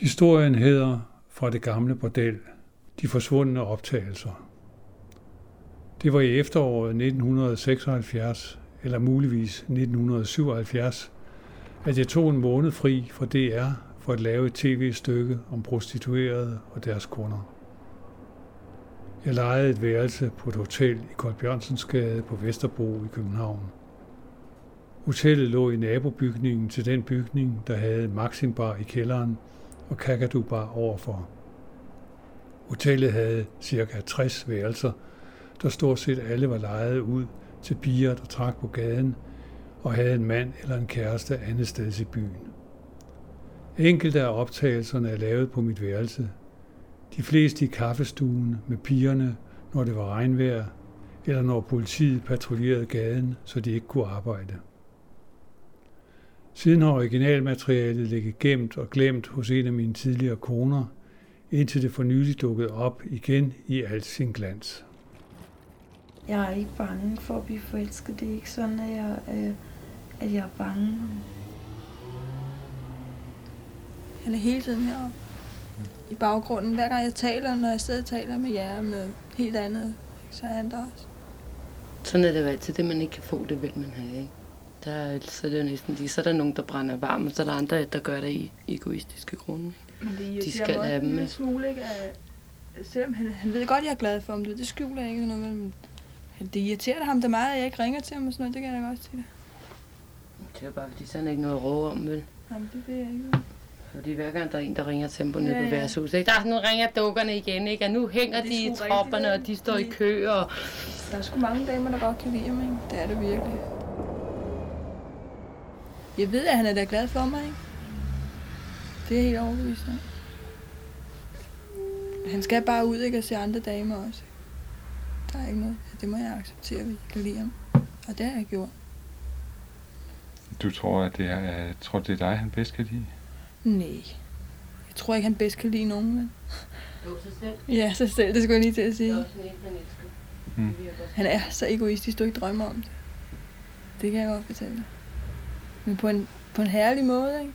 Historien hedder Fra det gamle bordel. De forsvundne optagelser. Det var i efteråret 1976, eller muligvis 1977, at jeg tog en måned fri fra DR for at lave et tv-stykke om prostituerede og deres kunder. Jeg lejede et værelse på et hotel i Koldbjørnsensgade på Vesterbro i København. Hotellet lå i nabobygningen til den bygning, der havde Maxim Bar i kælderen og Kakadu Bar overfor. Hotellet havde ca. 60 værelser, der stort set alle var lejet ud til piger, der trak på gaden og havde en mand eller en kæreste andet sted i byen. Enkelte af optagelserne er lavet på mit værelse. De fleste i kaffestuen med pigerne, når det var regnvejr, eller når politiet patruljerede gaden, så de ikke kunne arbejde. Siden har originalmaterialet ligget gemt og glemt hos en af mine tidligere koner, indtil det for nylig dukkede op igen i al sin glans. Jeg er ikke bange for at blive forelsket. Det er ikke sådan, at jeg, øh, at jeg er bange. Han er hele tiden heroppe i baggrunden. Hver gang jeg taler, når jeg sidder og taler med jer om noget helt andet, så er han der også. Sådan er det jo altid. Det, man ikke kan få, det vil man have, ikke? Der er, så er det jo næsten lige, så er der nogen, der brænder varm, og så er der andre, der gør det i egoistiske grunde. Men det De skal have dem en smule, ikke? Selvom han, han ved godt, jeg er glad for ham, det, det skjuler jeg ikke noget, men det irriterer ham da meget, at jeg ikke ringer til ham og sådan noget, det kan jeg da godt sige. Det er bare, fordi så er ikke noget råbe om, vel? Jamen, det ved jeg ikke. Fordi hver gang der er en, der ringer til dem på nede Ja, på ja. værtshuset, ikke? Der, nu ringer dukkerne igen, ikke? Og nu hænger Det er de i tropperne, rigtigt, og de står i kø, og Der er sgu mange damer, der godt kan lide ham, ikke? Det er det virkelig. Jeg ved, at han er da glad for mig, ikke? Det er jeg helt overbevist om. Han skal bare ud, ikke? Og se andre damer også. Der er ikke noget. Det må jeg acceptere, at vi kan lide ham. Og det har jeg gjort. Du tror, at det er, jeg tror, det er dig, han bedst kan lide? Nej. Jeg tror ikke, han bedst kan lide nogen, men... jo sig selv. Ja, sig selv, det skulle jeg lige til at Det er sige. også en. Mm. Jeg Han er så egoistisk, du ikke drømmer om det. Det kan jeg godt fortælle dig. Men på en, på en herlig måde, ikke?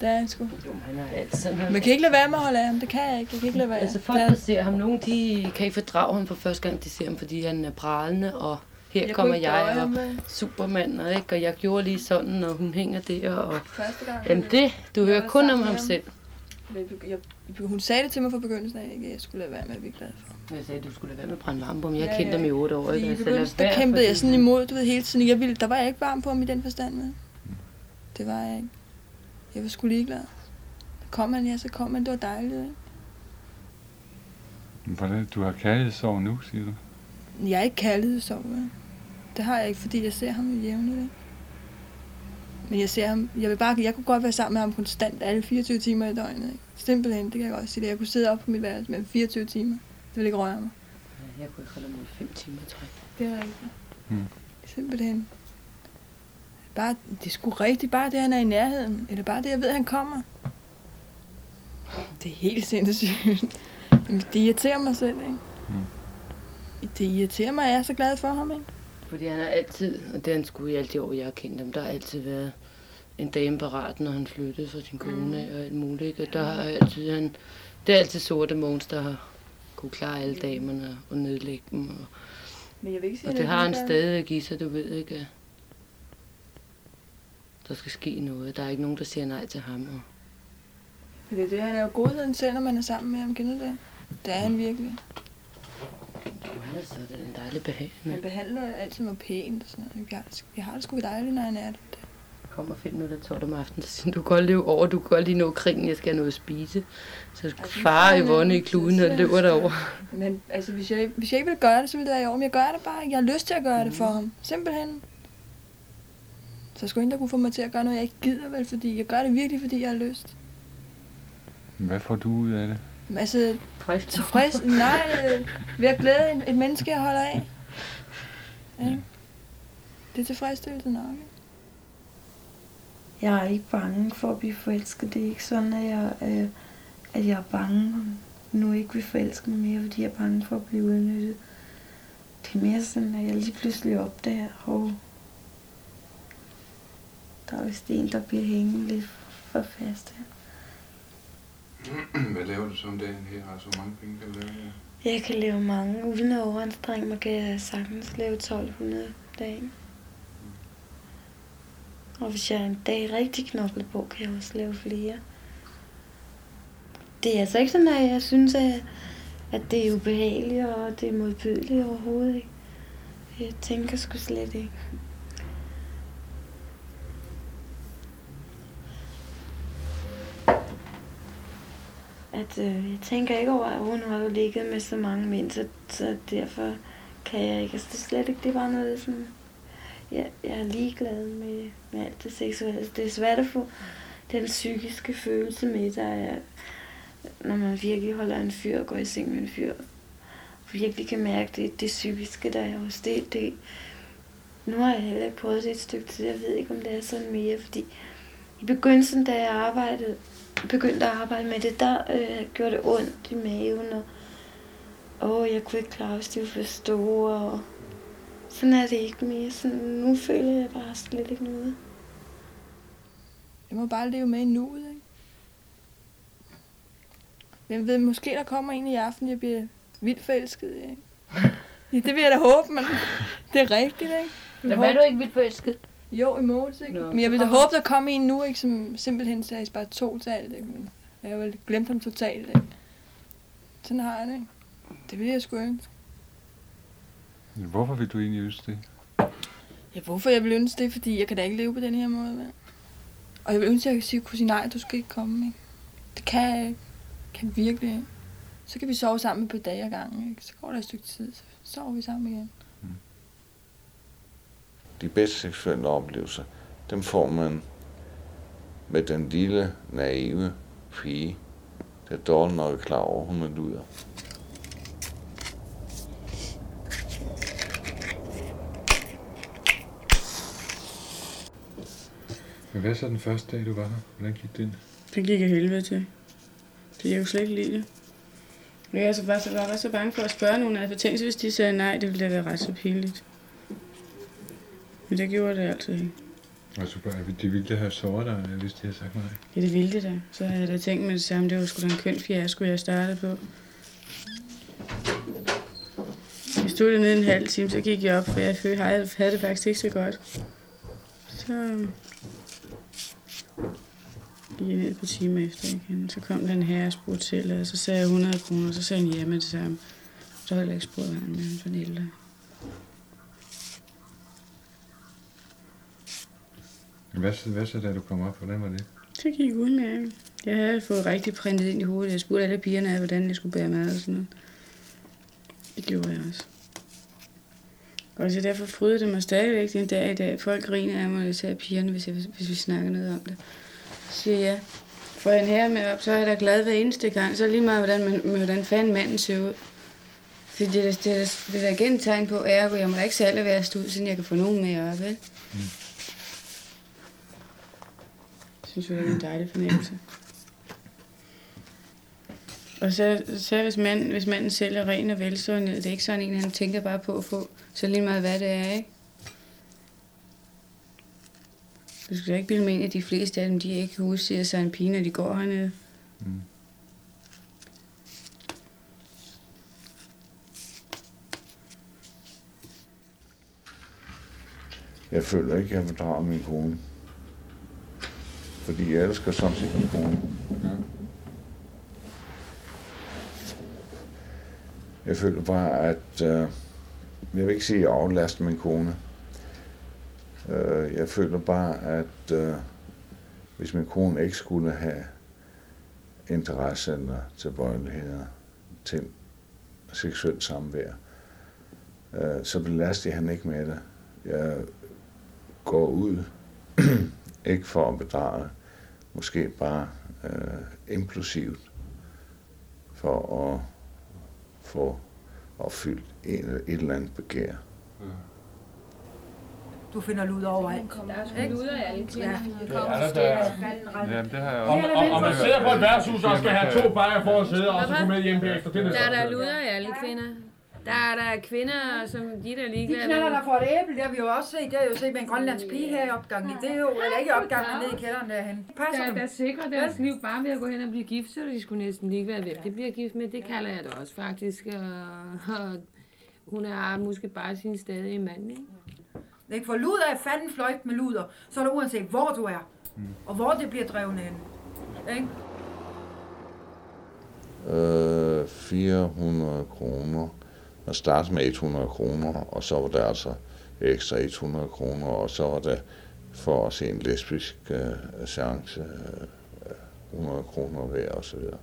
Det er han sgu. Jo, han er altid sådan. Man kan ikke lade være med at holde af ham. Det kan jeg ikke. Jeg kan ikke lade være. Altså folk, der er- ser ham, nogen de kan ikke fordrage ham for første gang, de ser ham, fordi han er pralende, og her Jeg kommer jeg, og vel? Superman, og, ikke? og jeg gjorde lige sådan, og hun hænger der, og... Første gang. Jamen det, du hører kun om ham selv. Jeg, hun sagde det til mig fra begyndelsen af, ikke? Jeg skulle lade være med at blive glad for. Jeg sagde, du skulle lade være med at brænde varme på ham. Jeg Ja, kendte ja. ham i otte år. Ikke? i Altså, begyndelsen, der kæmpede jeg sådan imod, du ved, hele tiden. Jeg ville, der var jeg ikke varm på ham i den forstand, med. Det var jeg ikke. Jeg var sgu ligeglad. Kom han, ja, så kom han. Det var dejligt, ikke? Hvordan, du har kærlighedssorg nu, siger du? Jeg er ikke kærlighed så, vel? Det har jeg ikke, fordi jeg ser ham jo jævnligt, ikke? Men jeg ser ham, jeg vil bare, jeg kunne godt være sammen med ham konstant alle 24 timer i døgnet, ikke? Simpelthen, det kan jeg godt sige. det. Jeg kunne sidde op på mit værelse med 24 timer. Det ville ikke røre mig. Jeg kunne ikke holde mig i fem timer, tror jeg. Det er rigtigt. Mm. Simpelthen. Bare, det er sgu rigtigt, bare det, han er i nærheden. Eller bare det, jeg ved, han kommer. Det er helt sindssygt. Det irriterer mig selv, ikke? Mm. Det irriterer mig, at jeg er så glad for ham, ikke? Fordi han har altid, og det han sgu i alle de år, jeg har kendt ham, der har altid været en dame parat, når han flyttede fra sin kone af og alt muligt. Ikke? Og der har altid, han, det er altid sorte Mogens, der har kunne klare alle damerne og nedlægge dem. Og, Men jeg vil ikke sige, og at det har han ligeglad. stadig at give sig, du ved ikke, der skal ske noget. Der er ikke nogen, der siger nej til ham. Og Men det er det, han er jo godheden selv, når man er sammen med ham. Kender det? Det er han virkelig. han er sådan en dejlig Han behagende. behandler altid mig pænt og sådan noget. Jeg har, det- jeg har det sgu dejligt, når han er der. Kom og find noget, der tårt om aftenen. Så siger han, du kan godt løbe over, du kan godt lige nå krigen, jeg skal have noget at spise. Så Altså, far i vonde i det- kluden og er løber det- derover. Men altså, hvis jeg, hvis jeg ikke vil gøre det, så vil det være i år. Men jeg gør det bare. Jeg har lyst til at gøre det for Mm. ham. Simpelthen. Så skulle ingen, der kunne få mig til at gøre noget, jeg ikke gider, vel? Fordi jeg gør det virkelig, fordi jeg har lyst. Hvad får du ud af det? Men Altså, Frisk. tilfreds? Nej, øh, ved at glæde et, et menneske, jeg holder af. Ikke? Det er tilfredsstillelse nok. ikke? Jeg er ikke bange for at blive forelsket. Det er ikke sådan, at jeg, øh, at jeg er bange nu ikke vil forelske mig mere, fordi jeg er bange for at blive udnyttet. Det er mere sådan, at jeg lige pludselig opdager, og der er vist en, der bliver hængende lidt for fast her. Hvad laver du så om dagen her? Altså, hvor mange penge kan du lave her? Jeg kan lave mange. Uden at overanstrenge mig, kan jeg sagtens lave 1200 dagen. Og hvis jeg en dag rigtig knoklet på, kan jeg også lave flere. Det er altså ikke sådan, at jeg synes, at, at det er ubehageligt, og det er modbydeligt overhovedet ikke. Jeg tænker sgu slet ikke. At øh, jeg tænker ikke over, at hun har jo ligget med så mange mænd, så, så derfor kan jeg ikke. Altså, det er slet ikke, det er bare noget sådan... Jeg, jeg er ligeglad med, med alt det seksuelle. Altså, det er svært at få den psykiske følelse med, der er, når man virkelig holder en fyr og går i seng med en fyr. Virkelig kan mærke det, det psykiske, der er hos det, det. Nu har jeg heller ikke prøvet det et stykke tid. Jeg ved ikke, om det er sådan mere, fordi i begyndelsen, da jeg arbejdede, begyndte at arbejde med det, der øh, gjorde det ondt i maven, og åh, jeg kunne ikke klare, hvis de var for store, og sådan er det ikke mere. Sådan, nu føler jeg bare slet ikke noget. Jeg må bare leve med i nuet, ikke? Hvem ved, måske der kommer en i aften, jeg bliver vildt forelsket i, ikke? Ja, det vil jeg da håbe, men det er rigtigt, ikke? Der var du ikke vildt forelsket. Jo, i Mås, ikke? Nå, Men jeg så vil da håbe, der kommer en nu, ikke? Som simpelthen sagde bare to til alt, ikke? Men jeg har vel glemt ham totalt, ikke? Sådan har jeg det, ikke? Det vil jeg sgu ønske. Hvorfor vil du egentlig ønske det? Ja, hvorfor jeg vil ønske det? Fordi jeg kan da ikke leve på den her måde, vel? Og jeg vil ønske, at jeg kan sige, kunne sige nej, du skal ikke komme, ikke? Det kan jeg ikke. Kan virkelig ikke. Så kan vi sove sammen på dage ad gangen, ikke? Så går der et stykke tid, så sover vi sammen igen. De bedste seksuelle oplevelser, dem får man med den lille, naive pige, der dårligt nok er klar over, hun er luder. Men hvad så den første dag, du var her? Hvordan gik det? Det gik jeg helvede til. Det jeg kunne slet ikke lide det. Men jeg er så bare, så var så bange for at spørge nogen af tænk, hvis de sagde nej, det ville da være ret så pinligt. Men det gjorde det altid ikke. Altså, de ville have såret dig, hvis de havde sagt nej. Ja, det ville det da. Så havde jeg da tænkt med det samme, det var sgu da en køn fiasko, jeg startede på. Jeg stod dernede en halv time, så gik jeg op, for jeg følte- havde havde det faktisk ikke så godt. Så øhm, gik jeg ned et par timer efter igen. Så kom den her og spurgte til, og så sagde jeg 100 kroner, så sagde han ja med det samme. Så havde jeg ikke spurgt ham, men han var ældre. Hvad, så- hvad så, da du kom op? Hvordan var det? Det gik udmærket. Jeg havde fået rigtig printet ind i hovedet. Jeg spurgte alle pigerne af, hvordan jeg skulle bære mad og sådan noget. Det gjorde jeg også. Og så derfor frydede det mig stadigvæk den dag i dag. Folk griner af mig, især pigerne, hvis, jeg, hvis vi snakker noget om det. Så siger jeg, får en her med op, så er jeg da glad hver eneste gang. Så er det lige meget, hvordan, man, hvordan fanden manden ser ud. Fordi det er, det er, da- det er da igen tegn på, at jeg må da ikke selv være ud, siden jeg kan få nogen med op, vel? Synes jeg, det er en dejlig fornemmelse. Og så, så hvis, mand, hvis manden selv er ren og velstående, det er ikke sådan en, han tænker bare på at få, så lige meget hvad det er, ikke? Du skal da ikke bilde mig ind, at de fleste af dem, de ikke kan sig en pige, når de går hernede. Mm. Jeg føler ikke, at jeg bedrager min kone. Fordi jeg elsker sådan set min kone. Jeg føler bare, at... Øh, jeg vil ikke sige, at jeg aflaster min kone. Øh, jeg føler bare, at øh, hvis min kone ikke skulle have interesse eller tilbøjeligheder til seksuelt samvær, øh, så belaster jeg hende ikke med det. Jeg går ud, ikke for at bedrage, måske bare øh, impulsivt, for at få opfyldt en, et eller andet begær. Du finder lud overalt. Ikke? Luder er lidt Ja. Ja, det er Jamen, det har jeg Om, om, om man sidder på et værtshus og skal have to bajer for at sidde, og så komme med hjem bagefter, det er det Der er der luder i alle kvinder. Der er der kvinder, som de der De ligeglade. knaller der for et æble, det har vi jo også set. Det har jo set med en grønlandsk pige her i opgangen. Det er jo, eller ikke i opgangen, men nede i kælderen derhen. Passer Der, der sikrer deres liv bare ved at gå hen og blive gift, så de skulle næsten ligeglade, hvem de bliver gift med. Det kalder jeg det også faktisk. Og, og hun er måske bare sin stadige mand, ikke? Ikke? For luder er fanden fløjt med luder, så er det uanset hvor du er. Og hvor det bliver drevet hen. Ikke? øh, 400 kroner. Man startede med 100 kroner, og så var der altså ekstra 100 kroner, og så var der for at se en lesbisk øh, seance øh, 100 kroner hver og så videre.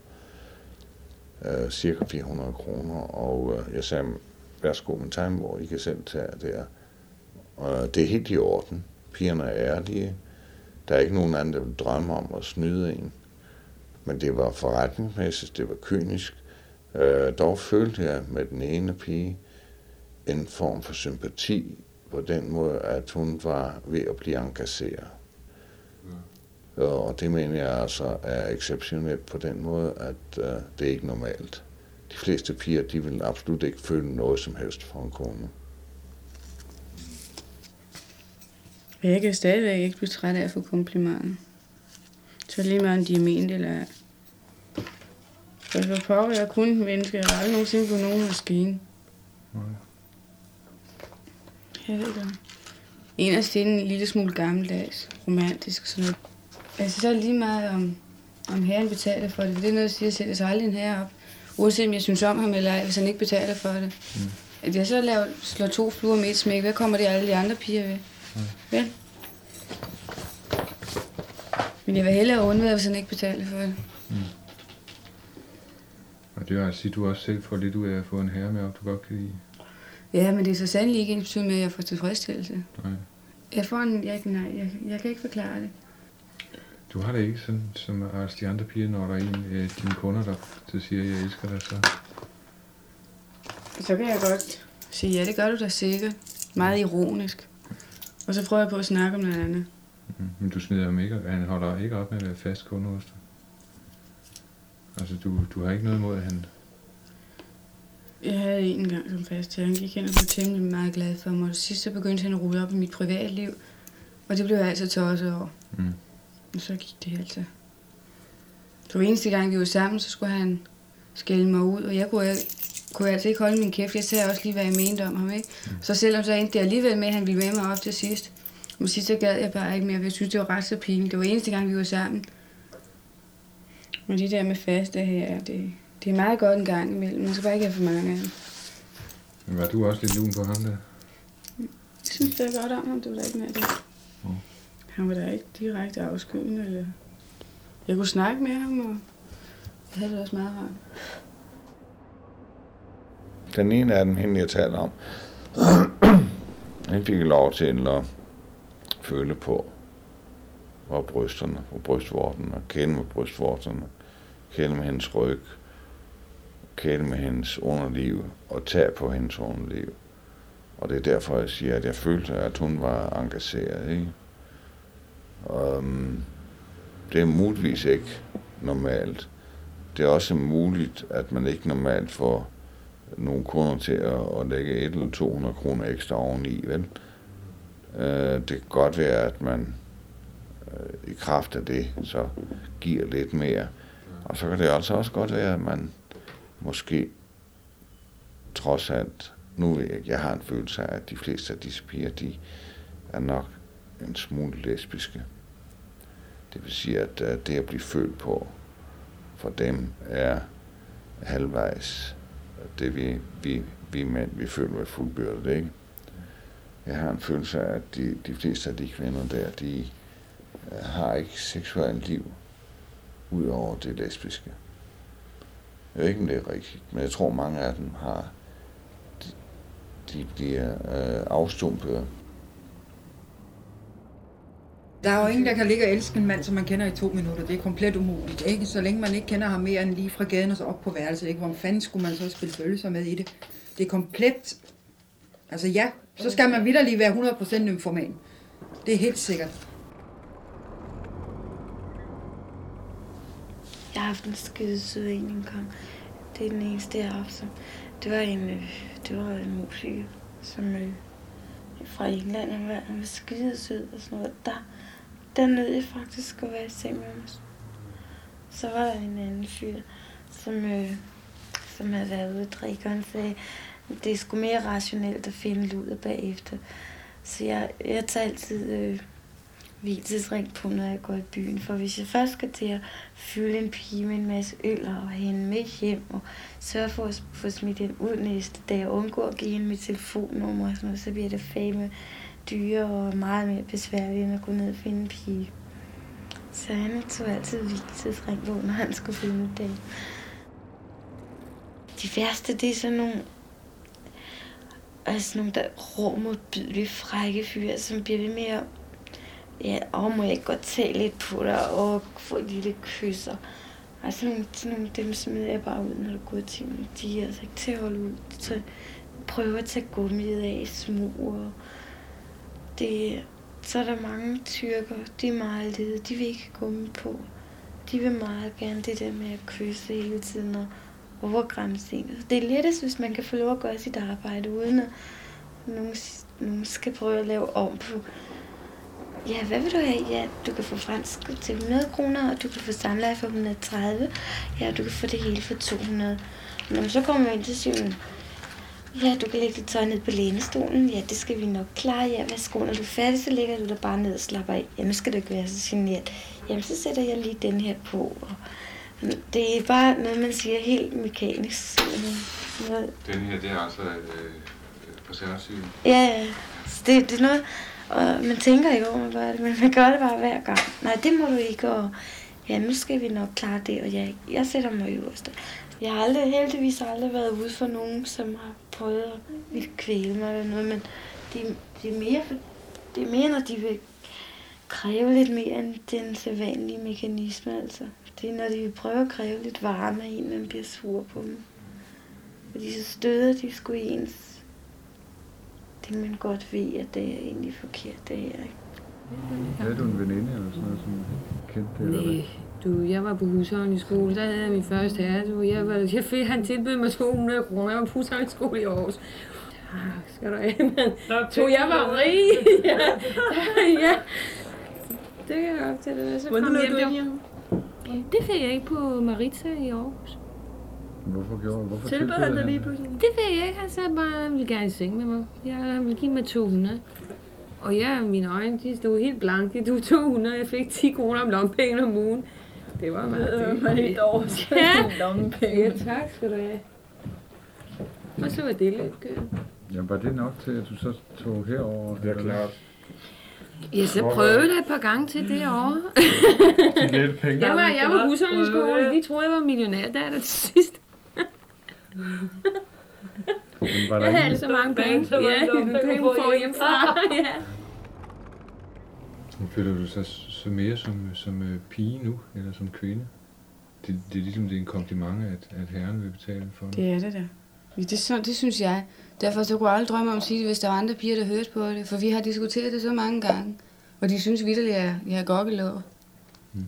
Øh, cirka 400 kroner, og øh, jeg sagde, værsgo med time, hvor I kan selv tage der. Og øh, det er helt i orden. Pigerne er ærlige. Der er ikke nogen anden, der vil drømme om at snyde en. Men det var forretningsmæssigt, det var kynisk. Øh, dog følte jeg med den ene pige en form for sympati på den måde, at hun var ved at blive engageret. Og det mener jeg altså er exceptionelt på den måde, at øh, det er ikke normalt. De fleste piger, de vil absolut ikke føle noget som helst for en kone. Jeg kan stadigvæk ikke blive træt af at få komplimenter. Så lige meget om de er ment eller ej. For for pokker, jeg er kun et menneske. Jeg har aldrig nogensinde på nogen maskine. Jeg ved det. Inderst inde en lille smule gammeldags, romantisk og sådan noget. Altså så er det lige meget om, om herren betaler for det. Det er noget, jeg siger, sætter sig aldrig en herre op. Uanset om jeg synes om ham eller ej, hvis han ikke betaler for det. Mm. At jeg så laver, slår to fluer med et smæk, hvad kommer det alle de andre piger ved? Mm. Vel? Men jeg vil hellere undvære, hvis han ikke betaler for det. Og det vil altså sige, at du også selv får lidt ud af at få en herre med op, du godt kan lide. Ja, men det er så sandelig ikke ens med, at jeg får tilfredsstillelse. Nej. Jeg får en... Jeg, nej, jeg, jeg kan ikke forklare det. Du har det ikke sådan, som altså de andre piger, når der er en af dine kunder, der, der siger, at jeg elsker dig, så... Så kan jeg godt sige, ja, det gør du da sikkert. Meget ironisk. Og så prøver jeg på at snakke om noget andet. Mm. Men du smider ham ikke, han holder ikke op med at være fast kunde hos dig. Altså, du, du har ikke noget imod, at han... Jeg havde en gang som fast. Han gik hen og blev temmelig meget glad for mig. Og sidst så begyndte han at rulle op i mit privatliv. Og det blev jeg altid tosset over. Mm. Og så gik det altså. Så hver eneste gang vi var sammen, så skulle han skælde mig ud. Og jeg kunne, jeg, kunne altså ikke holde min kæft. Jeg sagde også lige, hvad jeg mente om ham. Ikke? Så selvom så endte det alligevel med, at han ville med mig op til sidst. Men sidst så gad jeg bare ikke mere, for jeg synes, det var ret så pinligt. Det var eneste gang, vi var sammen. Og de der med faste her, det, det er meget godt en gang imellem. Man skal bare ikke have for mange af dem. Men var du også lidt lun på ham der? Jeg synes det er godt om ham, det var da ikke mere det. Mm. Han var da ikke direkte afskyende. Eller... Jeg kunne snakke med ham, og jeg havde det også meget rart. Den ene af dem, hende jeg taler om, han fik lov til at føle på, hvor brysterne, på brystvorterne, og kæle med brystvorterne, kæle med hendes ryg, kæle med hendes underliv, og tage på hendes underliv. Og det er derfor, jeg siger, at jeg følte, at hun var engageret. Ikke? Um, det er muligvis ikke normalt. Det er også muligt, at man ikke normalt får nogle kunder til at, at lægge 1 eller 200 kroner ekstra oveni, vel? Uh, det kan godt være, at man øh, i kraft af det, så giver lidt mere. Og så kan det altså også godt være, at man måske trods alt, nu ved jeg jeg har en følelse af, at de fleste af disse piger, de er nok en smule lesbiske. Det vil sige, at øh, det at blive følt på for dem er halvvejs det vi, vi, vi mænd, vi føler med fuldbyrdet, ikke? Jeg har en følelse af, at de, de fleste af de kvinder der, de uh, har ikke seksuelt liv ud over det lesbiske. Jeg ved ikke, om det er rigtigt, men jeg tror, mange af dem har, de, de bliver øh, afstumpet Der er jo ingen, der kan ligge og elske en mand, som man kender i to minutter. Det er komplet umuligt, ikke? Så længe man ikke kender ham mere end lige fra gaden og så op på værelset, ikke? Hvor fanden skulle man så spille følelser med i det? Det er komplet... Altså ja, så skal man vidderlig være 100% nymphoman. Det er helt sikkert. Jeg har haft en skide sød en engang. Det er den eneste, jeg har haft. Så. Det var en, øh, det var en musiker, som øh, fra England, han var, han var skide sød og sådan noget. Der, der nød jeg faktisk at være i seng med mig. Så var der en anden fyr, som, øh, som havde været ude at drikke, og han sagde, det er sgu mere rationelt at finde ud af bagefter. Så jeg, jeg tager altid øh, hvilesring på, når jeg går i byen. For hvis jeg først skal til at fylde en pige med en masse øl og have hende med hjem, og sørge for at få smidt den ud næste dag, og undgå at give hende mit telefonnummer og sådan noget, så bliver det fame dyre og meget mere besværligt, end at gå ned og finde en pige. Så han tog altid hvilesring på, når han skulle finde en dag. De værste, det er sådan nogle altså nogle der rå, modbydelige, frække fyre, som bliver ved med at ja, åh, må jeg ikke godt tage lidt på dig, og få et lille kys, og altså nogle, sådan nogle, dem smider jeg bare ud, når du går til mig. De er altså ikke til at holde ud. Så prøver at tage gummiet af, smug, og det, så er der mange tyrker, de er meget lede, de vil ikke gummi på. De vil meget gerne det der med at kysse hele tiden og overgrænse. Det er lettest, hvis man kan få lov at gøre sit arbejde, uden at nogen, nogen skal prøve at lave om på Ja, hvad vil du have? Ja, du kan få fransk til 100 kroner, og du kan få samleje for 130. Ja, du kan få det hele for 200. Når så kommer vi ind til syvende. Ja, du kan lægge dit tøj ned på lænestolen. Ja, det skal vi nok klare. Ja, værsgo. Når du er færdig, så lægger du dig bare ned og slapper af. Ja, nu skal du ikke være så generet. Jamen, så sætter jeg lige den her på. Og det er bare noget, man siger helt mekanisk. Noget. Den her, det er altså øh, preservativ? Ja, ja. Det, det er noget, og man tænker ikke over, hvad det, men man gør det bare hver gang. Nej, det må du ikke, og ja, nu skal vi nok klare det, og jeg, jeg sætter mig øverst. Jeg har aldrig, heldigvis aldrig været ude for nogen, som har prøvet at kvæle mig eller noget, men det, det, er mere, det er mere, når de vil kræve lidt mere end den sædvanlige mekanisme, altså. Det er, når de vil prøve at kræve lidt varme af en, man bliver sur på dem. Fordi så støder de sgu ens det man godt ved, at det er egentlig forkert, det her. Ikke? Havde du en veninde eller sådan noget, som kendte det? Nej, du, jeg var på husholdningsskole, der havde jeg min første herre. Du, jeg, var, jeg fik, han tilbød mig 200 kroner, jeg var på husholdningsskole i Aarhus. Tak skal du have, men tog jeg var rig. ja, ja. Det kan jeg op til det. Så kom hjem, hjem. Det fik jeg ikke på Marita i Aarhus. Hvorfor gjorde Hvorfor tilbød han det lige pludselig? Det ved jeg ikke. Han sagde bare, at han ville gerne i seng med mig. Jeg ville give mig 200. Og ja, mine øjne, de stod helt blanke. Du 200, jeg fik 10 kroner om lommepenge om ugen. Det var meget Det var helt års Ja. lommepenge. Ja, tak skal du have. Og så var det lidt Ja, var det nok til, at du så tog herover? Det er klart. Ja, så prøvede jeg et par gange til det år. De lidt penge. Jeg var, jeg var husholdningsskole. De troede, jeg var millionær der til sidst. Men var der Jeg havde ikke, altså mange penge. så var Ja, penge få får hjemmefra. Ja. føler du sig så mere som, som øh, pige nu, eller som kvinde? Det, det er ligesom det er en kompliment, at, at herren vil betale for det. Det er det da. Det, så, det synes jeg. Derfor så kunne jeg aldrig drømme om at sige det, hvis der var andre piger, der hørte på det. For vi har diskuteret det så mange gange. Og de synes vidderligt, at jeg har gokkelov. Mm.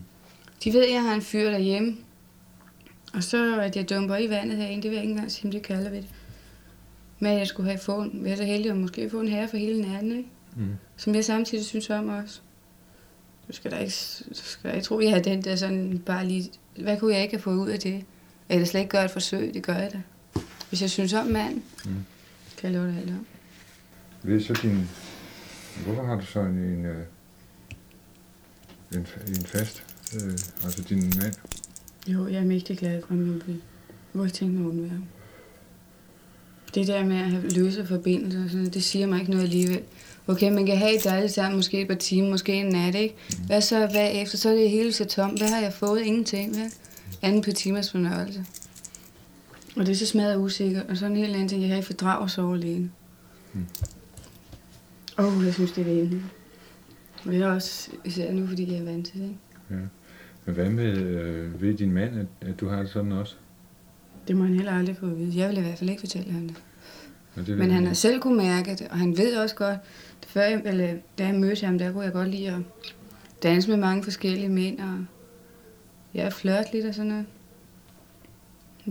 De ved, at jeg har en fyr derhjemme. Og så at jeg dumper i vandet herinde, det vil jeg ikke engang sige, om det kalder ved det. Men at jeg skulle have fået, være så heldig at måske få en herre for hele natten, ikke? Mm. Som jeg samtidig synes om også. Du skal da ikke, du skal da ikke tro, at jeg har den der sådan bare lige... Hvad kunne jeg ikke have fået ud af det? Eller slet ikke gøre et forsøg, det gør jeg da. Hvis jeg synes om manden, Mm. kan jeg love det alt om. Ved så din... Hvorfor har du så en, en, øh, en, en fast, øh, altså din mand? Jo, jeg er mægtig glad for min by. Mig at undvære. Det der med at have løse forbindelser, og sådan, det siger mig ikke noget alligevel. Okay, man kan have et dejligt sammen, måske et par timer, måske en nat, ikke? Hvad så bagefter? Så er det hele så tomt. Hvad har jeg fået? Ingenting, vel? Anden på timers fornøjelse. Og det er så smadret usikkert, og så en helt anden ting, jeg kan ikke fordrage at sove alene. Åh, oh, jeg synes, det er det Og det er også især nu, fordi jeg er vant til det, ikke? Ja. Men hvad med, øh, ved din mand, at, at du har det sådan også? Det må han heller aldrig få at vide. Jeg vil i hvert fald ikke fortælle ham det. Det Men han har selv kunne mærke det, og han ved også godt, at før jeg, eller, da jeg mødte ham, der kunne jeg godt lide at danse med mange forskellige mænd, og jeg flørte lidt og sådan noget.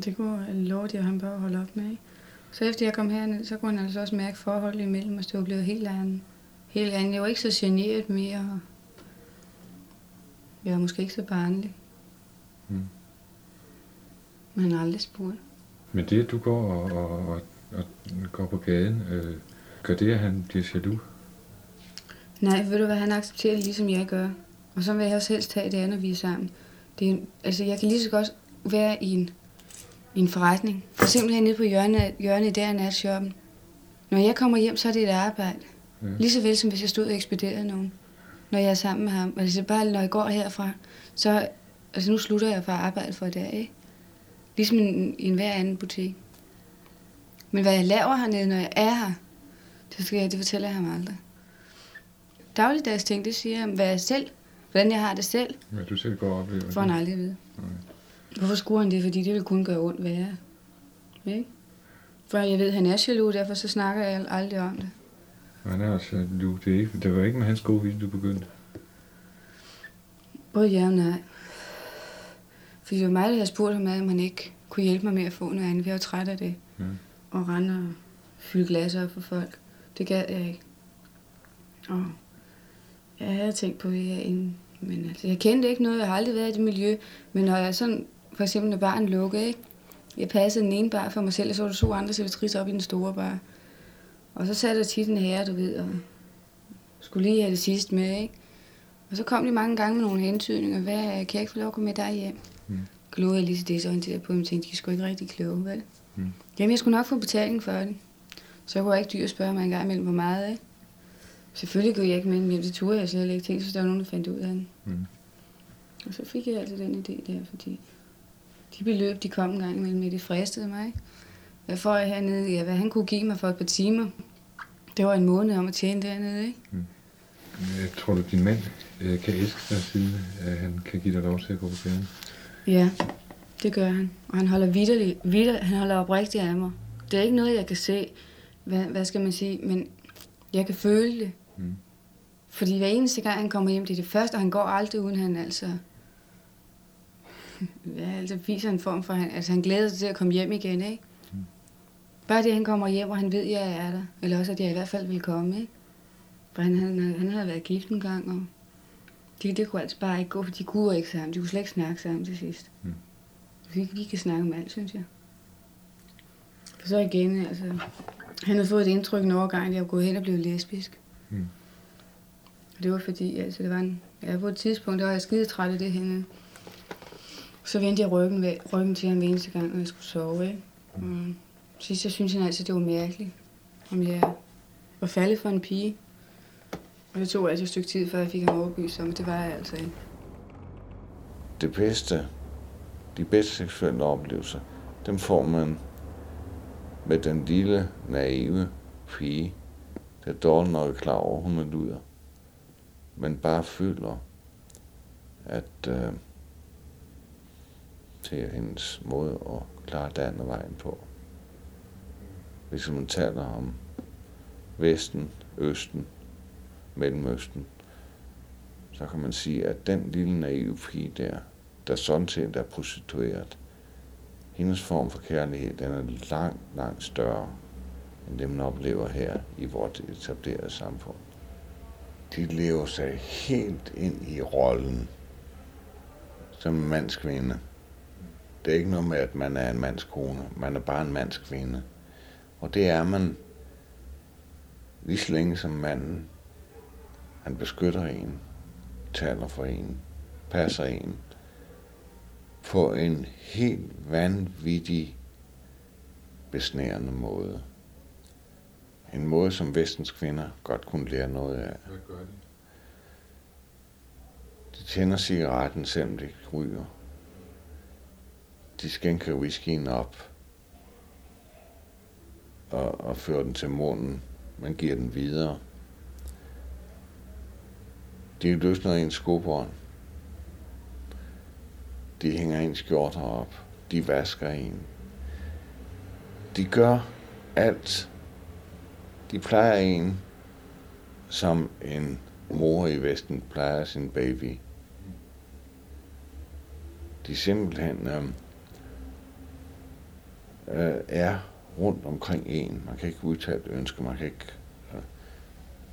Det kunne jeg love, at han bare holde op med, ikke? Så efter jeg kom herned, så kunne han altså også mærke forholdet imellem os. Det var blevet helt andet. Helt andet. Jeg var ikke så generet mere. og Jeg var måske ikke så barnlig. Mm. Men har aldrig spurgt. Men det, at du går og, og, og, og går på gaden, øh, gør det, at han bliver jaloux? Nej, ved du hvad, han accepterer det, ligesom jeg gør. Og så vil jeg også helst have det, når vi er sammen. Det er, altså, jeg kan lige så godt være i en, i en forretning. For eksempel hernede på hjørnet, hjørnet der af natshoppen. Når jeg kommer hjem, så er det et arbejde. Ja. Lige så vel som hvis jeg stod og ekspederede nogen. Når jeg er sammen med ham. Altså bare når jeg går herfra, så... Altså nu slutter jeg for arbejde for i dag, ikke? Ligesom i en, en hver anden butik. Men hvad jeg laver hernede, når jeg er her, det, skal jeg, det fortæller jeg ham aldrig. Dagligdags ting, det siger jeg, hvad jeg selv, hvordan jeg har det selv, Hvad du selv går og oplever. får han aldrig at vide. Hvorfor skruer han det? Fordi det vil kun gøre ondt værre. Ikke? For jeg ved, at han er jaloux, derfor så snakker jeg aldrig om det. Er også jaloux. Det, ikke, det var ikke med hans gode vilje, du begyndte. Både ja og nej. Fordi det var mig, der havde spurgt ham, om han ikke kunne hjælpe mig med at få noget andet. Jeg var træt af det. Ja. Og rende og fylde glasser op for folk. Det gad jeg ikke. Og jeg havde tænkt på det her inden. Men altså, jeg kendte ikke noget. Jeg har aldrig været i det miljø. Men når jeg sådan, for eksempel når baren lukkede, ikke? Jeg passede den ene bar for mig selv, og så var der to andre servitriser op i den store bar. Og så satte der tit en herre, du ved, og skulle lige have det sidste med, ikke? Og så kom de mange gange med nogle hentydninger. Hvad, kan jeg ikke få lov at gå med dig hjem? Mm. Glod jeg lige så desorienteret på dem, tænkte, de er sgu ikke rigtig kloge, vel? Mm. Jamen, jeg skulle nok få betaling for det. Så jeg kunne ikke dyr spørge mig en gang imellem, hvor meget, ikke? Selvfølgelig kunne jeg ikke med dem hjem, det turde jeg slet ikke. Tænkte, så der var nogen, der fandt ud af den. Mm. Og så fik jeg altid den idé der, fordi de beløb, de kom en gang imellem, det fristede mig, ikke? Hvad får jeg hernede? Ja, hvad han kunne give mig for et par timer. Det var en måned om at tjene dernede, ikke? Jeg tror du, din mand øh, kan elske dig, siden at han kan give dig lov til at gå på gaden? Ja, det gør han. Og han holder vidderligt, vidder, han holder oprigtigt af mig. Det er ikke noget, jeg kan se, hvad, hvad skal man sige, men jeg kan føle det. Mm. Fordi hver eneste gang, han kommer hjem, det er det første, og han går aldrig uden han altså... Ja, altså viser en form for, han, altså han glæder sig til at komme hjem igen, ikke? Mm. Bare det, han kommer hjem, og han ved, at jeg er der. Eller også, at jeg i hvert fald vil komme, ikke? For han, han, han havde været gift en gang, og det, det kunne altså bare ikke gå, for de kunne ikke sammen. De kunne slet ikke snakke sammen til sidst. Mm. Vi, vi kan snakke om alt, synes jeg. Og så igen, altså... Han havde fået et indtryk en overgang, at jeg var gået hen og blevet lesbisk. Mm. Og det var fordi, altså det var en... Ja, på et tidspunkt, der var jeg skide træt af det henne. Så vendte jeg ryggen, ved, ryggen til ham hver eneste gang, når jeg skulle sove, ikke? Mm. Sidst, jeg synes han altid, det var mærkeligt, om jeg var faldet for en pige. Og det tog altså et stykke tid, før jeg fik ham overbevist om, det var jeg altså ikke. det bedste, de bedste seksuelle oplevelser, dem får man med den lille, naive pige, der dårligt nok er klar over, hun er luder, men bare føler, at øh, det er hendes måde at klare den og vejen på. Hvis man taler om Vesten, Østen, Mellemøsten, så kan man sige, at den lille naive pige der, der sådan set er prostitueret, hendes form for kærlighed, den er langt, langt større, end det man oplever her i vores etablerede samfund. De lever sig helt ind i rollen som mandskvinde. Det er ikke noget med, at man er en mandskone. Man er bare en mandskvinde. Og det er man lige så længe som manden. Han beskytter en, taler for en, passer en, på en helt vanvittig besnærende måde. En måde, som vestens kvinder godt kunne lære noget af. Hvad gør de? De tænder cigaretten, selvom de ryger. De skænker whiskyen op og, og fører den til munden. Man giver den videre. De løsner en skobånd. De hænger en skjorter op. De vasker en. De gør alt. De plejer en, som en mor i Vesten plejer sin baby. De simpelthen øh, øh, er rundt omkring en. Man kan ikke udtale et ønske, man kan ikke øh,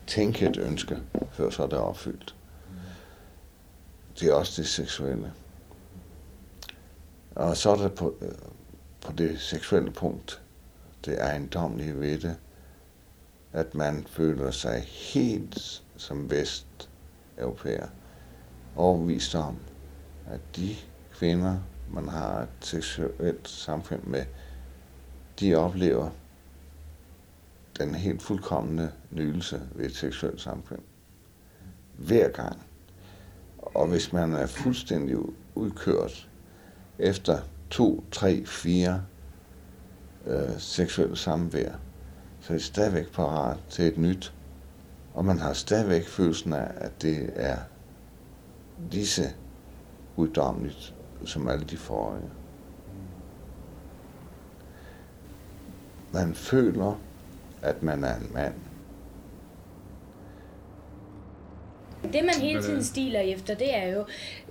tænke et ønske, før så er det opfyldt. Det er også det seksuelle. Og så er der på, øh, på det seksuelle punkt, det ejendomlige ved det, at man føler sig helt som vesteuropæer overbevist om, at de kvinder, man har et seksuelt samfund med, de oplever den helt fuldkommende nydelse ved et seksuelt samfund. Hver gang. Og hvis man er fuldstændig udkørt efter to, tre, fire øh, seksuelle samvær, så er det stadigvæk parat til et nyt. Og man har stadigvæk følelsen af, at det er disse guddommeligt, som alle de forrige. Man føler, at man er en mand. Det man hele tiden stiler efter, det er jo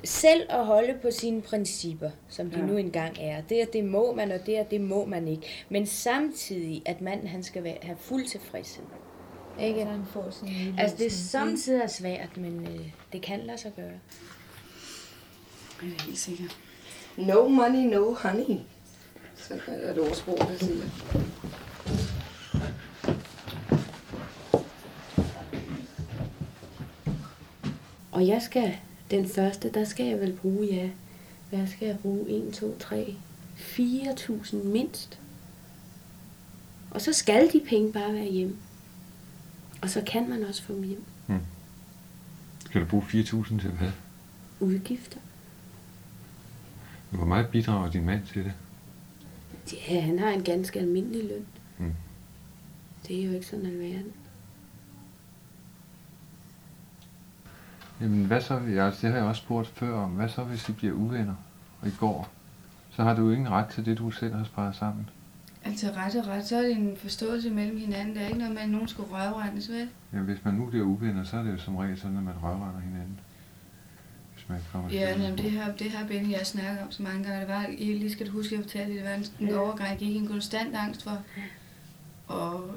selv at holde på sine principper, som de Ja. nu engang er. Det er, det må man, og det er, det må man ikke. Men samtidig, at manden han skal være, have fuld tilfredshed. Ikke? Så han får sin Altså, det er sådan, samtidig svært, men øh, det kan lade sig gøre. Det er helt sikkert. No money, no honey. Så er det ordsprog, der siger. Og jeg skal, den første, der skal jeg vel bruge, ja, hvad skal jeg bruge? 1, 2, 3, 4.000 mindst. Og så skal de penge bare være hjemme. Og så kan man også få dem hjem. Skal du bruge 4.000 til hvad? Udgifter. Hvor meget bidrager din mand til det? Ja, han har en ganske almindelig løn. Mm. Det er jo ikke sådan alverden. Jamen hvad så, altså, det har jeg også spurgt før om, hvad så hvis I bliver uvenner og I går? Så har du jo ingen ret til det, du selv har sparet sammen. Altså ret og ret, så er det en forståelse mellem hinanden. Der er ikke noget med, at nogen skulle røvrendes, vel? Ja, hvis man nu bliver uvenner, så er det jo som regel sådan, at man røvrender hinanden. Kommer Ja, jamen, det har, det har Benny og jeg snakket om så mange gange. Det var, I lige skal du huske, at jeg fortalte, det var en, en overgang, jeg gik i en konstant angst for. Og,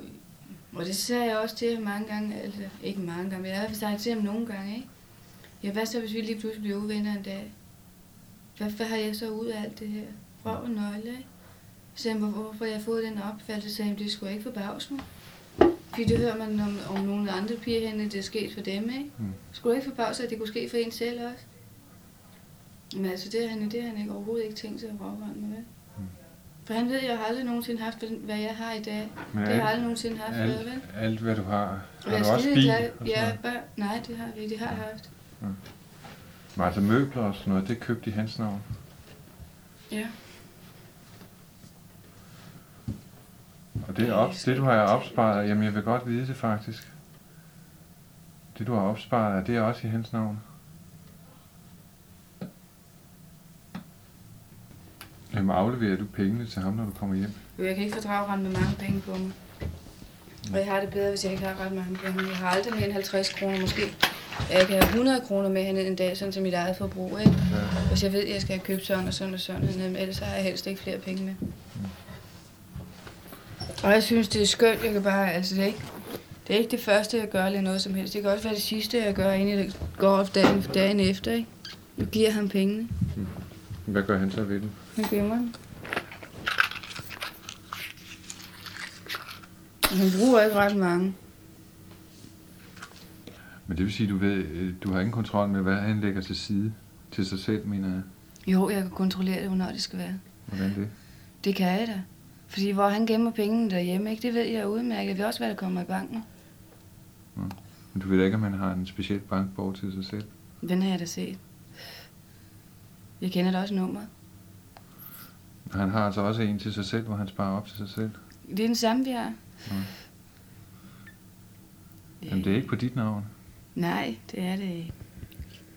og det sagde jeg også til ham mange gange, altså ikke mange gange, men jeg har sagt til ham nogle gange, ikke? Ja, hvad så, hvis vi lige pludselig bliver uvenner en dag? Hvad, hvad har jeg så ud af alt det her? Røv og nøgle, ikke? Så sagde han, "Hvor- hvorfor har jeg fået den opfattelse? Så sagde han, det skulle jeg ikke forbavse mig. Fordi det hører man om, om nogle andre piger henne, det er sket for dem, ikke? Mm. Skulle ikke forbavse at det kunne ske for en selv også? Men altså, det han, det har han ikke, overhovedet ikke tænkt sig at røvrende med. vel? Mm. For han ved, at jeg har aldrig nogensinde haft, hvad jeg har i dag. Men det har jeg alt- aldrig nogensinde haft, alt, vel? alt, hvad du har. Har du også bil? glad- og Ja, bare, nej, det har vi, det har jeg haft. Men altså møbler og sådan noget, det købte i hans navn. Ja. Og det, er op, det du har opsparet, jamen jeg vil godt vide det faktisk. Det du har opsparet, det er også i hans navn. Jamen afleverer du pengene til ham, når du kommer hjem? Jo, jeg kan ikke fordrage ret med mange penge på mig. Og jeg har det bedre, hvis jeg ikke har ret mange penge. Jeg har aldrig mere end 50 kroner måske. Jeg kan have 100 kroner med hen en dag, sådan til mit eget forbrug, ikke? Ja. Hvis jeg ved, at jeg skal have købt sådan og sådan og sådan, men ellers har jeg helst ikke flere penge med. Og jeg synes, det er skønt. Jeg kan bare, altså det er ikke, det er ikke det første, jeg gør eller noget som helst. Det kan også være det sidste, jeg gør, inden jeg går op dagen, dagen efter, ikke? Jeg giver ham pengene. Hvad gør han så ved dem? Han gemmer dem. Og Han bruger ikke ret mange. Men det vil sige, du ved, øh, du har ingen kontrol med, hvad han lægger til side til sig selv, mener jeg. Jo, jeg kan kontrollere det, hvornår det skal være. Hvordan det? Det kan jeg da. Fordi hvor han gemmer pengene derhjemme, ikke? det ved jeg udmærket. Jeg ved også, hvad der kommer i banken. Men du ved da ikke, om han har en speciel bankbog til sig selv. Den har jeg da set. Jeg kender da også nummeret. Han har altså også en til sig selv, hvor han sparer op til sig selv. Det er den samme, vi har. Jamen, det er ikke på dit navn. Nej, det er det ikke.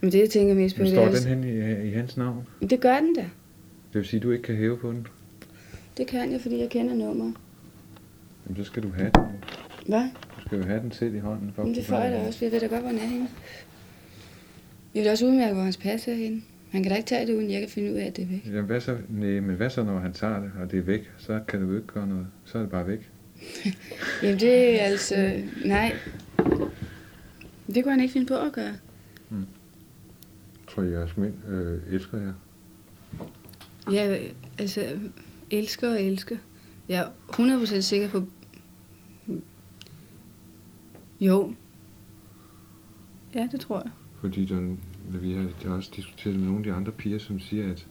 Men det, jeg tænker mest på, Men det står er... den hen i, i hans navn? Det gør den da. Det vil sige, at du ikke kan hæve på den? Det kan jeg, fordi jeg kender nummeret. Jamen, så skal du have den. Hvad? Du skal jo have den selv i hånden. For at Men det får jeg da også, for jeg ved da godt, hvor han er henne. Jeg ved også udmærke, hvor hans pas er henne. Han kan da ikke tage det, uden jeg kan finde ud af, at det er væk. Jamen, hvad så? Nej, men hvad så, når han tager det, og det er væk? Så kan du ikke gøre noget. Så er det bare væk. Jamen det er altså... Nej. Det kunne han ikke finde på at gøre. Tror jeg, jeres mænd øh, elsker jer? Ja, altså, elsker og elsker. Jeg er 100% sikker på... Jo. Ja, det tror jeg. Fordi der, vi har, har også diskuteret med nogle af de andre piger, som siger, at,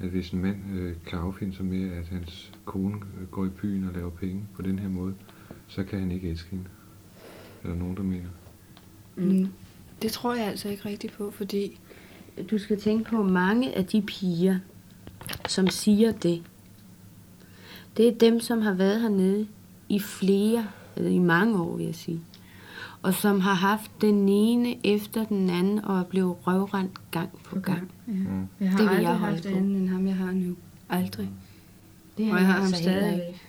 at hvis en mand øh, kan affinde sig med, at hans kone øh, går i byen og laver penge på den her måde, så kan han ikke elske hende. Er der nogen, der mener? Mm. Det tror jeg altså ikke rigtigt på, fordi... Du skal tænke på mange af de piger, som siger det. Det er dem, som har været hernede i flere, eller i mange år, vil jeg sige. Og som har haft den ene efter den anden, og er blevet røvrendt gang på gang. Ja. Mm. Jeg har Det vil aldrig jeg holde haft på. anden end ham, jeg har nu. Aldrig. Det Og jeg har ham altså ikke.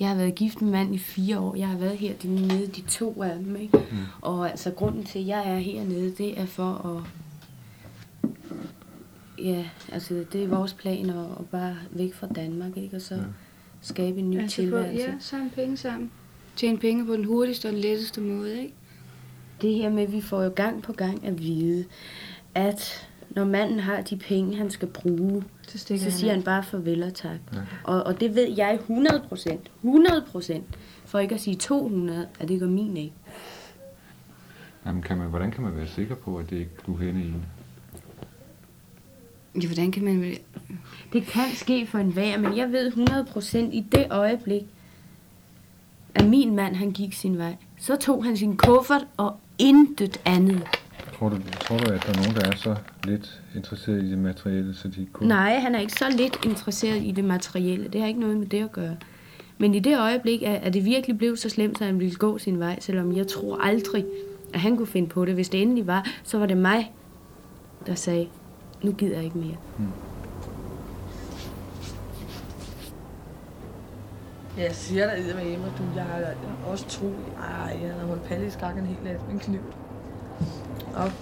Jeg har været gift med mand i fire år. Jeg har været her de, nede, de to af dem. Ikke? Mm. Og altså grunden til, at jeg er hernede, det er for at... Ja, altså det er vores plan at, at bare væk fra Danmark, ikke? Og så Ja. skabe en ny Altså, få, tilværelse. ja, sammen penge sammen. Tjene penge på den hurtigste og den letteste måde, ikke? Det her med, at vi får jo gang på gang at vide, at når manden har de penge, han skal bruge, Så stikker så han siger af. han bare farvel og tak. Ja. Og, og det ved jeg 100 procent, 100 procent, for ikke at sige 200, at det gør min ikke. Jamen, kan man, hvordan kan man være sikker på, at det ikke du hende i en? Ja, hvordan kan man... Det kan ske for enhver, men jeg ved 100 procent i det øjeblik, at min mand han gik sin vej, så tog han sin kuffert og intet andet. Tror du, tror du, at der er nogen, der er så lidt interesseret i det materielle, så de kun... Nej, han er ikke så lidt interesseret i det materielle. Det har ikke noget med det at gøre. Men i det øjeblik, at det virkelig blev så slemt, at han ville gå sin vej, selvom jeg tror aldrig, at han kunne finde på det. Hvis det endelig var, så var det mig, der sagde, nu gider jeg ikke mere. Jeg siger dig med Emma, du, jeg har også tro, ej, jeg har holdt palle i skakken helt af en kniv.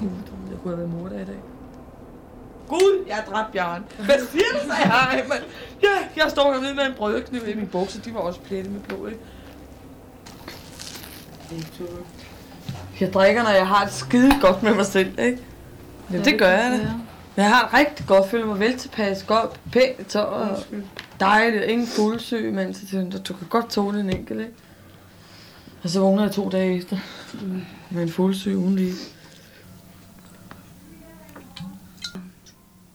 Gud, du, jeg kunne have været mor i dag. Gud, jeg har dræbt Bjørn. Hvad siger du, sagde jeg, mand? Ja, jeg står hernede med en brødkniv i min bukser. De var også plettet med blod, ikke? Jeg drikker, når jeg har det skide godt med mig selv, ikke? Ja, det gør jeg da. Jeg har det rigtig godt, føler mig vel tilpas, godt, pænt tør og dejligt, ingen fuldsyg, men så tænkte jeg, du kan godt tåle en enkelt, ikke? Og så vågner jeg to dage efter, med en fuldsyg ugen lige.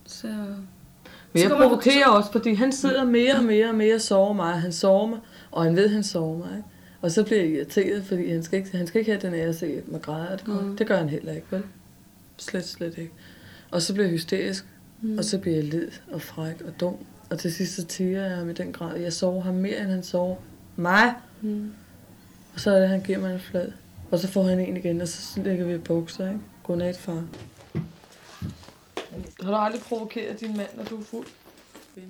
Så... Men jeg Så provokerer også, fordi han sidder mere og mere og mere og sover mig. Han sover mig, og han ved, at han sover mig. Ikke? Og så bliver jeg irriteret, fordi han skal ikke, han skal ikke have den ære at se mig græde. Det, mm. det gør han heller ikke, vel? Slet, slet ikke. Og så bliver jeg hysterisk, mm. og så bliver jeg led og fræk og dum. Og til sidst så tiger jeg ham i den grad. Jeg sover ham mere, end han sover mig. Mm. Og så er det, han giver mig en flad. Og så får han en igen, og så lægger vi i bukser, ikke? Godnat, far. Har du aldrig provokeret din mand, når du er fuld?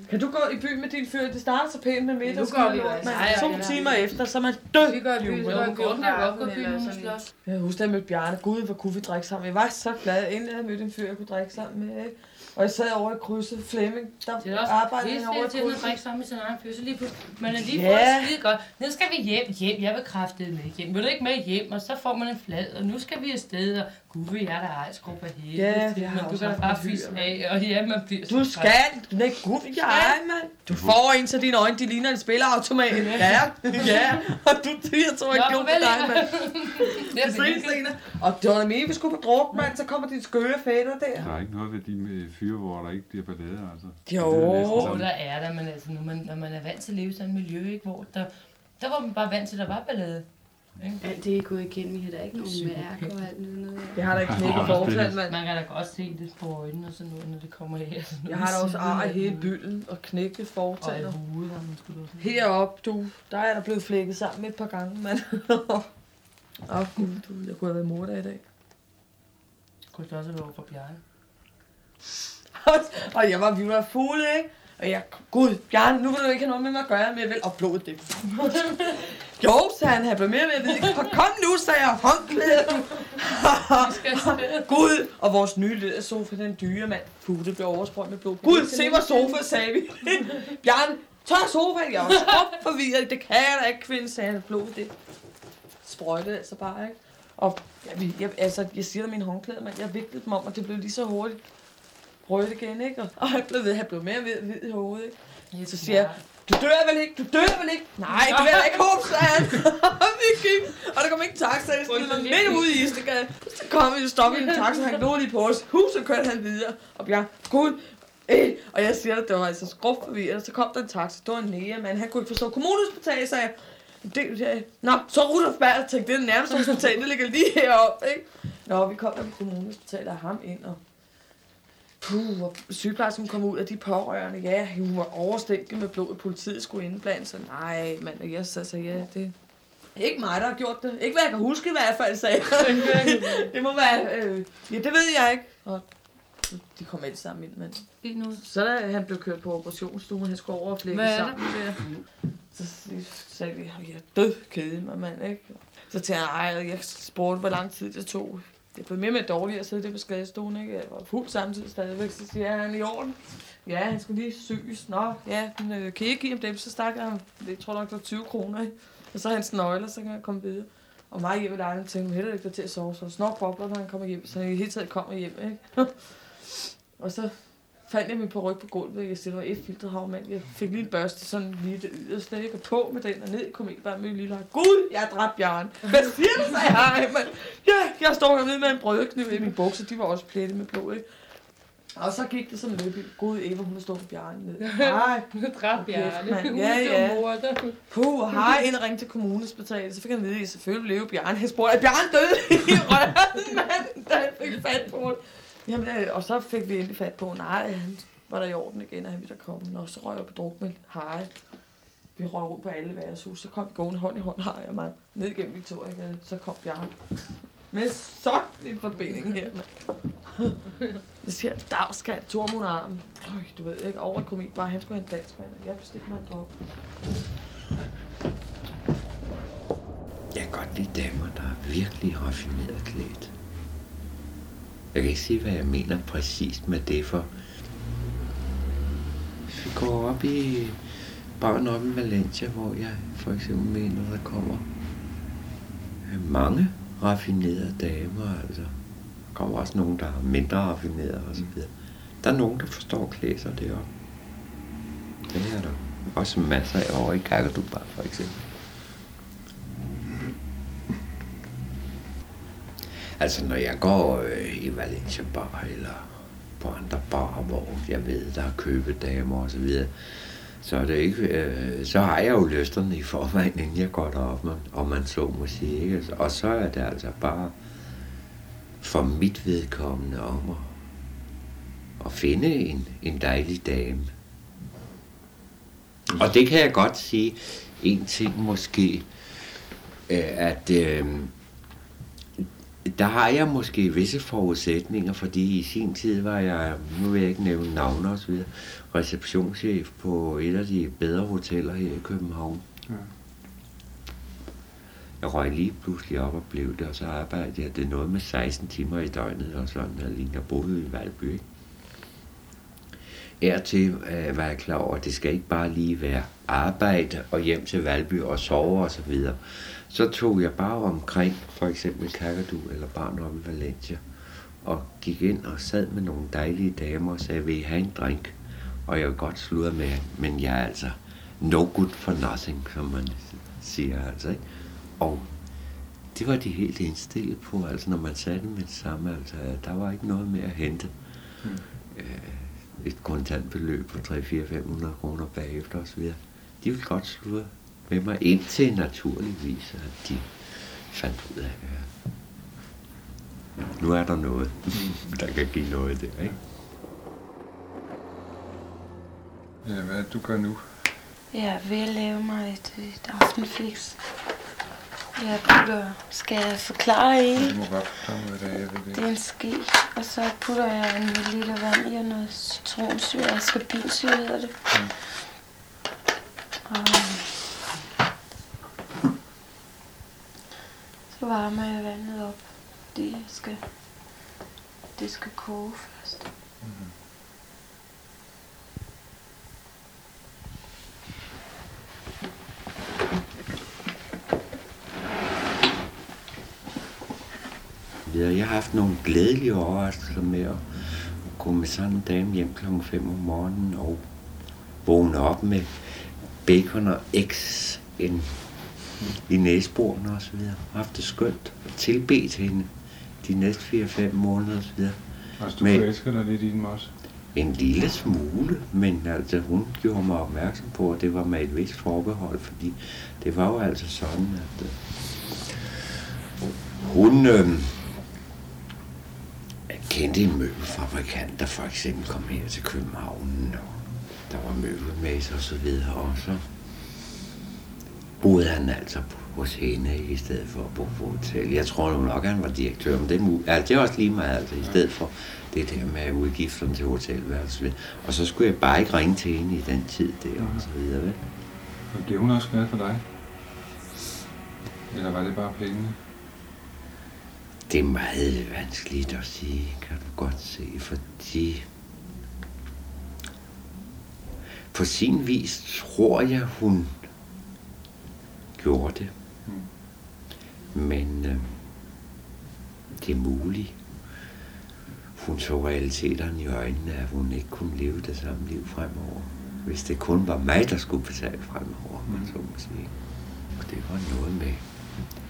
Kan du gå i byen med din fyr? Det starter så pænt med middag. Nu går vi Nej, to ja, ja. timer efter, så er man død. Vi går i byen, så går vi godt gå i byen, hun slås. Jeg husker, jeg mødte Bjarne. Gud, hvor kunne vi drikke sammen. Jeg var så glad, inden jeg havde mødt en fyr, jeg kunne drikke sammen med. Ikke? Og jeg sad over i krydset. Flemming, der Det er også arbejdede helt han over i fedt til at krydset. drikke sammen med sin egen fyr. Så lige pludselig, man er lige det skide godt. Nu skal vi hjem, hjem. Jeg vil kraftede med hjem. Vil du ikke med hjem? Og så får man en flad, og nu skal vi afsted. Og gud, vi er der ej, skub af hele. Ja, tiden, og du også kan bare fisse af. Og ja, man bliver Du skal. Nej, gud, jeg mand. Du får en, så dine øjne, de ligner en spilleautomat. Ja, ja. Og du, jeg tror ikke, jo på dig, mand. Det er senere. Og det var vi skulle på druk, mand, så kommer de skøre fætter der. Der er ikke noget ved de med fyre, hvor der ikke bliver ballade, altså. Jo. Det er der er der, men altså, når man, når man er vant til at leve i sådan et miljø, ikke, hvor der, der var man bare vant til, at der var ballade. Ikke? Alt det er gået igennem. Vi har da ikke nogen mærke og alt noget. Jeg har da ikke knækket fortalt, mand. Man kan da godt se det på øjnene og sådan noget, når det kommer her. Sådan Jeg har da også ar i hele den. bylden og knækket Og i fortaler. hovedet har man sgu da også. Heroppe, du, der er der blevet flækket sammen et par gange, mand. Åh, oh, gud, du, jeg kunne have været mor der i dag. Kunne det også have været over for Bjarne? og jeg var, vi var fulde, ikke? Og jeg, gud, Bjarne, nu vil du ikke have noget med mig at gøre, men jeg vil uploade det. jo, sagde han, han blev mere med vide. Kom nu, sagde jeg, håndklæde. Gud, og vores nye lædersofa, den dyre mand. Puh, det blev oversprøjt med blod. Gud, se hvor sofa, sagde vi. Bjarne, tør sofaen. Jeg var så forvirret. Det kan jeg da ikke, kvinde, sagde han. Blod, det sprøjtede altså bare, ikke? Og jeg, jeg, altså, jeg siger dig mine håndklæder, men jeg vigtede dem om, og det blev lige så hurtigt rødt igen, ikke? Og, og han blev ved, han blev mere ved, ved i hovedet, ikke? Så siger jeg, du dør vel ikke? Du dør vel ikke? Nej, det vil jeg ikke håbe, sagde han. Og vi gik, og der kom ikke en taxa, jeg stillede midt ude i Istegade. Så kom vi og stoppede i en taxa, han lå lige på os. Huset kørte han videre, og Bjørn, gud, øh. Og jeg siger, at det var altså skruft forvirret. Så kom der en taxa, det var en nære, men han kunne ikke forstå kommunhospital, sagde jeg. Det, det, Nå, så Rudolf Berg, tænkte, det er nærmeste hospital, det ligger lige heroppe, ikke? Nå, vi kom der på kommunhospital og ham ind, og Puh, og sygeplejersken kom ud af de pårørende. Ja, hun var overstændig med blod, politiet skulle indblande sig. Nej, mand, jeg sagde, så ja, det ikke mig, der har gjort det. Ikke hvad jeg kan huske i hvert fald, sagde jeg. det må være, øh, ja, det ved jeg ikke. Og de kom alle sammen ind, men så da han blev kørt på operationsstuen, han skulle over og flække Hvad sammen der. Så sagde vi, jeg er død kede mig, mand, ikke? Så tænkte jeg, jeg spurgte, hvor lang tid det tog. Det blev mere med dårligt at sidde der på skadestuen, ikke? Jeg var fuld samtidig stadigvæk, så siger jeg, er han i orden? Ja, han skulle lige syes. Nå, ja, men øh, kan I ikke give ham dem? Så stak jeg ham, det jeg tror nok, det var 20 kroner, ikke? Og så hans nøgler, så kan jeg komme videre. Og mig hjem i lejligheden tænkte, heller ikke til at sove, så snor bobler, når han kommer hjem, så han i det hele taget kommer hjem, ikke? og så fandt jeg min på ryg på gulvet, jeg stillede et filtret havmand. Jeg fik lige en børste, sådan lige det yderste, ikke? Og på med den, og ned i komediebar med lille Gud, jeg har dræbt Bjørn. Hvad siger du, sagde jeg? Men, ja, jeg står hernede med en brødkniv i min bukser, de var også plettet med blod, ikke? Og så gik det som en løbbil. Gud, Eva, hun har stået på Bjarne ned. Nej, Dræb Bjarne. mand. Hun Ja, ja. Puh, har en ring til kommunhospitalet, så fik han at vide, at jeg selvfølgelig leve Bjarne. Han spurgte, er Bjarne død i røven, mand? Da han fik fat på det. Jamen, øh, og så fik vi endelig fat på, nej, han var der i orden igen, og han ville der komme. Og så røg jeg på druk med Harry. Vi røg rundt på alle værtshus, så kom vi gående hånd i hånd, Harry og mig, ned igennem Victoria, så kom jeg. Med sådan en forbinding her, mand. Jeg siger, dag skal Tormund arm. Øj, du ved ikke, over kom ikke bare, han skulle have en dansk mand, og jeg bestilte mig en drop. Jeg kan godt lide damer, der er virkelig raffineret klædt. Jeg kan ikke sige, hvad jeg mener præcist med det, for vi går op i barn op i Valencia, hvor jeg for eksempel mener, der kommer mange raffinerede damer, altså. Der kommer også nogen, der er mindre raffinerede og så videre. Der er nogen, der forstår at klæde sig deroppe. Det er der også masser af over i Kakadubar, for eksempel. Altså, når jeg går øh, i Valencia Bar, eller på andre barer, hvor jeg ved, der er købedamer og så videre, så, er det ikke, øh, så har jeg jo lysterne i forvejen, inden jeg går derop, man, og man så musik. Ikke? Altså, og så er det altså bare for mit vedkommende om at, at finde en, en dejlig dame. Og det kan jeg godt sige, en ting måske, øh, at øh, der har jeg måske visse forudsætninger, fordi i sin tid var jeg, nu vil jeg ikke nævne navne og så videre, receptionschef på et af de bedre hoteller her i København. Ja. Jeg røg lige pludselig op og blev det, og så arbejdede jeg. Det er noget med 16 timer i døgnet, og sådan, jeg lige jeg boede i Valby. Ikke? Ertil øh, var jeg klar over, at det skal ikke bare lige være arbejde og hjem til Valby og sove og så videre. Så tog jeg bare omkring, for eksempel Kakadu eller barn oppe i Valencia, og gik ind og sad med nogle dejlige damer og sagde, vil I have en drink? Og jeg vil godt sludre med, men jeg er altså no good for nothing, som man siger altså, ikke? Og det var de helt indstillet på, altså når man satte med det samme, altså der var ikke noget mere at hente. Mm. Øh, et kontantbeløb på 3-4-500 kroner bagefter osv. De ville godt sludre med mig indtil naturligvis, at de fandt ud af, at nu er der noget, der kan give noget der, ikke? Ja, hvad er det, du gør nu? Jeg at lave mig et, et aftenfix. Jeg putter, skal jeg forklare det Du hele? må godt forklare mig, hvad det er, jeg ved det Det er en ske, og så putter jeg en liter vand i og noget citronsyre, og skabinsyre hedder det. Mm. Og varmer jeg vandet op. Det skal, det skal koge først. Mhm. videre. Jeg har haft nogle glædelige overraskelser med at gå med sådan en dame hjem kl. 5 om morgenen og vågne op med bacon og eggs en, i næsbordene og så videre. Jeg har haft det skønt og tilbedt hende de næste 4-5 måneder og så videre. Altså, du Men- forelsker dig lidt i den også? En lille smule, men altså hun gjorde mig opmærksom på, at det var med et vist forbehold, fordi det var jo altså sådan, at øh, hun øh, kendte en møbelfabrikant, der for eksempel kom her til København, og der var møbelmæssigt og så videre, og så boede han altså hos hende i stedet for at bo på hotel. Jeg tror nu nok, han var direktør, men det er, altså, det er også lige meget, altså, i stedet for det der med udgifterne til hotelværelse. Og så skulle jeg bare ikke ringe til hende i den tid der, og så videre, vel? Og blev hun også glad for dig? Eller var det bare pengene? Det er meget vanskeligt at sige, kan du godt se, fordi på sin vis tror jeg, hun gjorde det. Men øh, det er muligt. Hun så realiteterne i øjnene, at hun ikke kunne leve det samme liv fremover. Hvis det kun var mig, der skulle betale fremover, mm. så må sige. Og det var noget med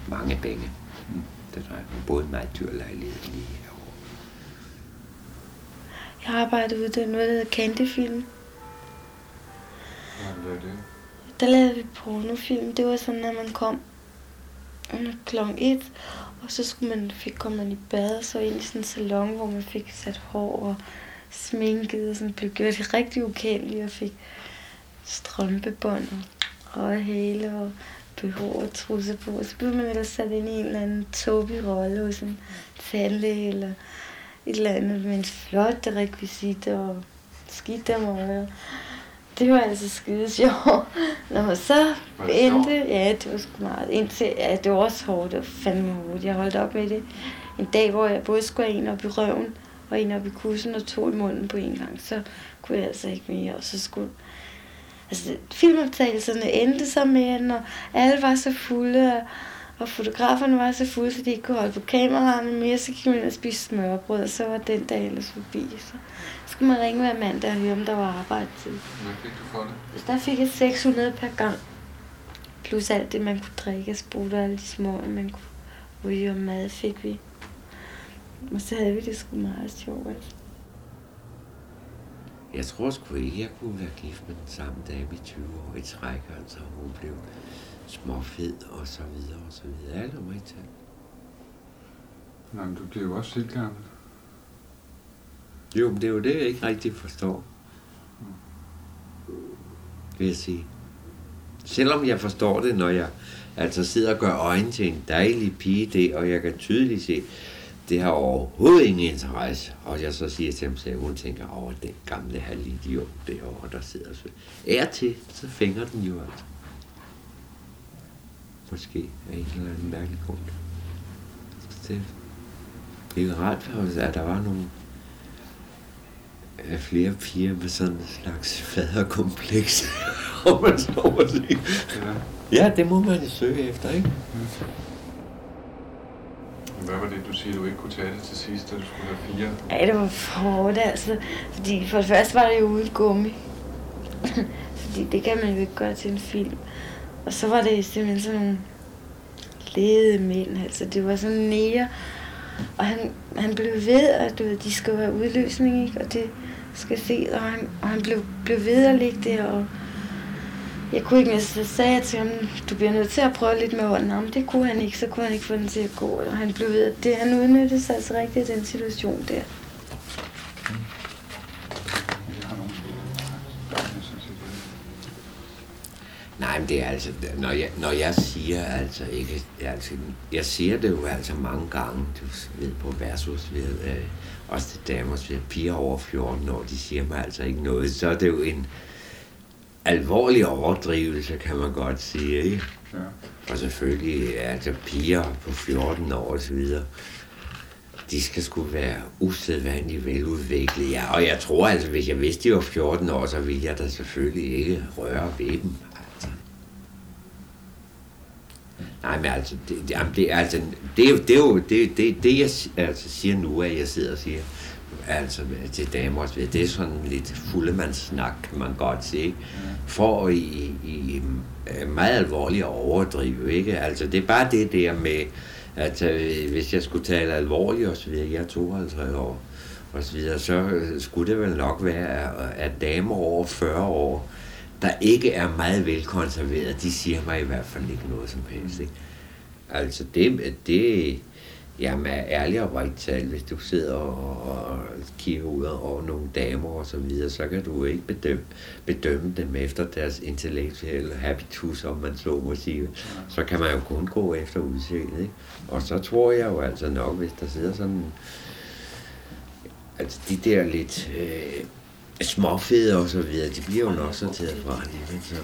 mange penge. Mm. Det om både meget dyr lejlighed lige herovre. Jeg har arbejdet ude, det er noget, der hedder Candyfilm. Hvad lavet det? Der lavede vi pornofilm. Det var sådan, at man kom klokken 1, og så skulle man, fik, kom man i bad, og så ind i sådan en salon, hvor man fik sat hår og sminket, og sådan blev gjort rigtig ukendelig, og fik strømpebånd og røghale og behov og trusser på. Og så blev man ellers sat ind i en eller anden tåbig rolle hos en tandlæge, eller et eller andet med en flot rekvisit og skidt dem over. Det var altså skide sjovt. Når man så endte, ja, det var sgu meget. Indtil, ja, det var også hårdt, det var fandme hårdt. Jeg holdt op med det en dag, hvor jeg både skulle have en op i røven, og en op i kussen og to i munden på en gang. Så kunne jeg altså ikke mere, og så skulle... Altså, filmoptagelserne endte så med, at når alle var så fulde, og, og fotograferne var så fulde, så de ikke kunne holde på kameraerne mere, så gik man og spise smørbrød, og så var den dag ellers forbi. Så skulle man ringe hver mandag og høre, om der var arbejde til. Hvad fik du for det? Så der fik jeg 600 per gang. Plus alt det, man kunne drikke af sprut og alle de små, man kunne ryge og mad fik vi. Og så havde vi det sgu meget sjovt. Altså. Jeg tror sgu ikke, jeg kunne være gift med den samme dame i 20 år i træk, altså hun blev småfed og så videre og så videre. Alt om ikke Nej, men du bliver jo også selv gammel. Jo, men det er jo det, jeg ikke rigtig forstår. Vil jeg sige. Selvom jeg forstår det, når jeg altså sidder og gør øjne til en dejlig pige det, og jeg kan tydeligt se, det har overhovedet ingen interesse. Og jeg så siger til ham, at hun tænker over den gamle halvidiot derovre, der sidder så. Er til, så fænger den jo altså. Måske af en eller anden mærkelig grund. Det, det er jo rart, at der var nogle flere piger med sådan en slags faderkompleks, om man så må sige. Ja, det må man søge efter, ikke? Hvad var det, du siger, du ikke kunne tage det til sidst, da du skulle have fire? Ja, det var for hårdt, altså. Fordi for det første var det jo uden gummi. Fordi det kan man jo ikke gøre til en film. Og så var det simpelthen sådan nogle lede mænd, altså. Det var sådan nære. Og han, han blev ved, at du ved, de skal være udløsning, ikke? Og det skal se, og han, og han blev, blev ved at ligge der, og jeg kunne ikke, så sagde jeg til ham, du bliver nødt til at prøve lidt med ånden. Jamen, det kunne han ikke, så kunne han ikke få den til at gå. Og han blev ved, at det, han udnyttede sig altså rigtigt i den situation der. Nej, men det er altså, når jeg, når jeg siger altså ikke, altså, jeg siger det jo altså mange gange, du ved, på versus ved, øh, også til damer, ved piger over 14 år, de siger mig altså ikke noget, så er det jo en alvorlig overdrivelse, kan man godt sige, ikke? Ja. Og selvfølgelig er der piger på 14 år og så videre, de skal sgu være usædvanligt veludviklet. Ja, og jeg tror altså, hvis jeg vidste, de var 14 år, så ville jeg da selvfølgelig ikke røre ved dem. Altså. Nej, men altså, det, det, jamen, det, altså, det, det er jo det, det, det, jeg altså, siger nu, at jeg sidder og siger, altså til damer det er sådan lidt fuldemandssnak, kan man godt sige, for i, i, i meget alvorligt at overdrive, ikke? Altså, det er bare det der med, at øh, hvis jeg skulle tale alvorligt og så videre, jeg er 52 år, og så videre, så øh, skulle det vel nok være, at, at damer over 40 år, der ikke er meget velkonserveret, de siger mig i hvert fald ikke noget som helst, ikke? Altså, det, det jamen, er ærlig og rigtig talt, hvis du sidder og, og kigger ud over nogle damer og så videre, så kan du ikke bedømme, bedømme dem efter deres intellektuelle habitus, om man så må sige. Så kan man jo kun gå efter udseendet, ikke? Og så tror jeg jo altså nok, hvis der sidder sådan... Altså de der lidt øh, småfede og så videre, de bliver jo nok sorteret fra alligevel. Så.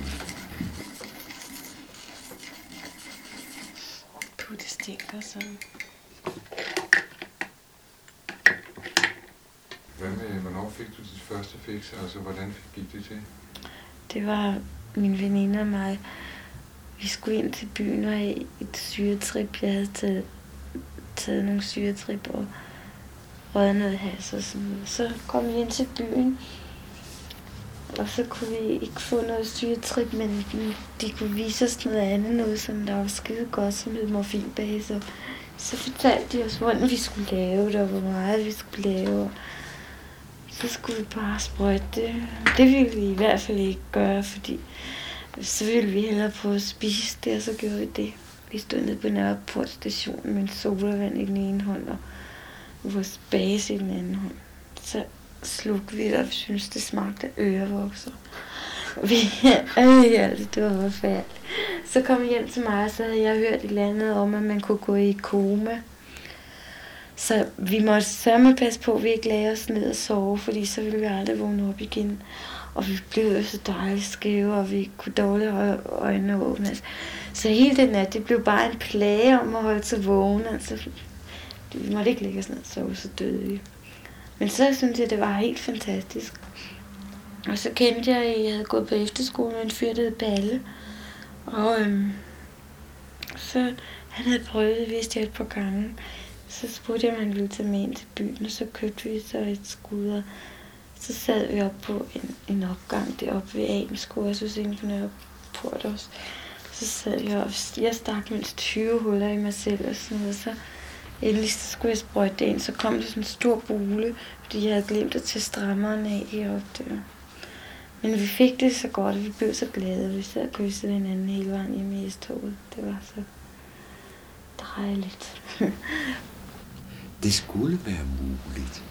Puh, det stinker sådan. Hvad med, hvornår fik du dit første fix? Altså, hvordan gik det til? Det var min veninde og mig. Vi skulle ind til byen og have et syretrip. Jeg havde taget, taget nogle syretrip og røget noget has og sådan noget. Så kom vi ind til byen, og så kunne vi ikke få noget syretrip, men de, kunne vise os noget andet, noget som der var skide godt, som hed morfinbase. Så fortalte de os, hvordan vi skulle lave det, og hvor meget vi skulle lave. Og så skulle vi bare sprøjte det. Det ville vi i hvert fald ikke gøre, fordi så ville vi hellere prøve at spise det, og så gjorde vi det. Vi stod nede på Nørreport station med en sodavand i den ene hånd, og vores base i den anden hånd. Så slugte vi der synes det smagte ørevokser. Vi, øh, altså, det var forfærdeligt. Så kom jeg hjem til mig, og så havde jeg hørt et eller andet om, at man kunne gå i koma. Så vi måtte sørme passe på, at vi ikke lagde os ned og sove, fordi så ville vi aldrig vågne op igen. Og vi blev så dejligt skæve, og vi kunne dårligt holde øjnene åbne. Altså. Så hele den nat, det blev bare en plage om at holde sig vågen. Altså, vi måtte ikke lægge os ned og sove, så døde vi. Men så synes jeg, det var helt fantastisk. Og så kendte jeg, at jeg havde gået på efterskole med en fyr, der hed Balle. Og øhm, så han havde prøvet, det vidste jeg et par gange. Så spurgte jeg, om han ville tage med ind til byen, og så købte vi så et skud, og så sad vi op på en, en opgang deroppe ved Amens jeg synes inde på Nørreport også. Så sad jeg og jeg stak mindst 20 huller i mig selv og sådan noget, så endelig så skulle jeg sprøjte det ind, så kom der sådan en stor bule, fordi jeg havde glemt at tage strammeren af heroppe øh. der. Men vi fik det så godt, og vi blev så glade, og vi sad og kyssede hinanden hele vejen hjemme i S-toget. Det var så dejligt. Det skulle være muligt.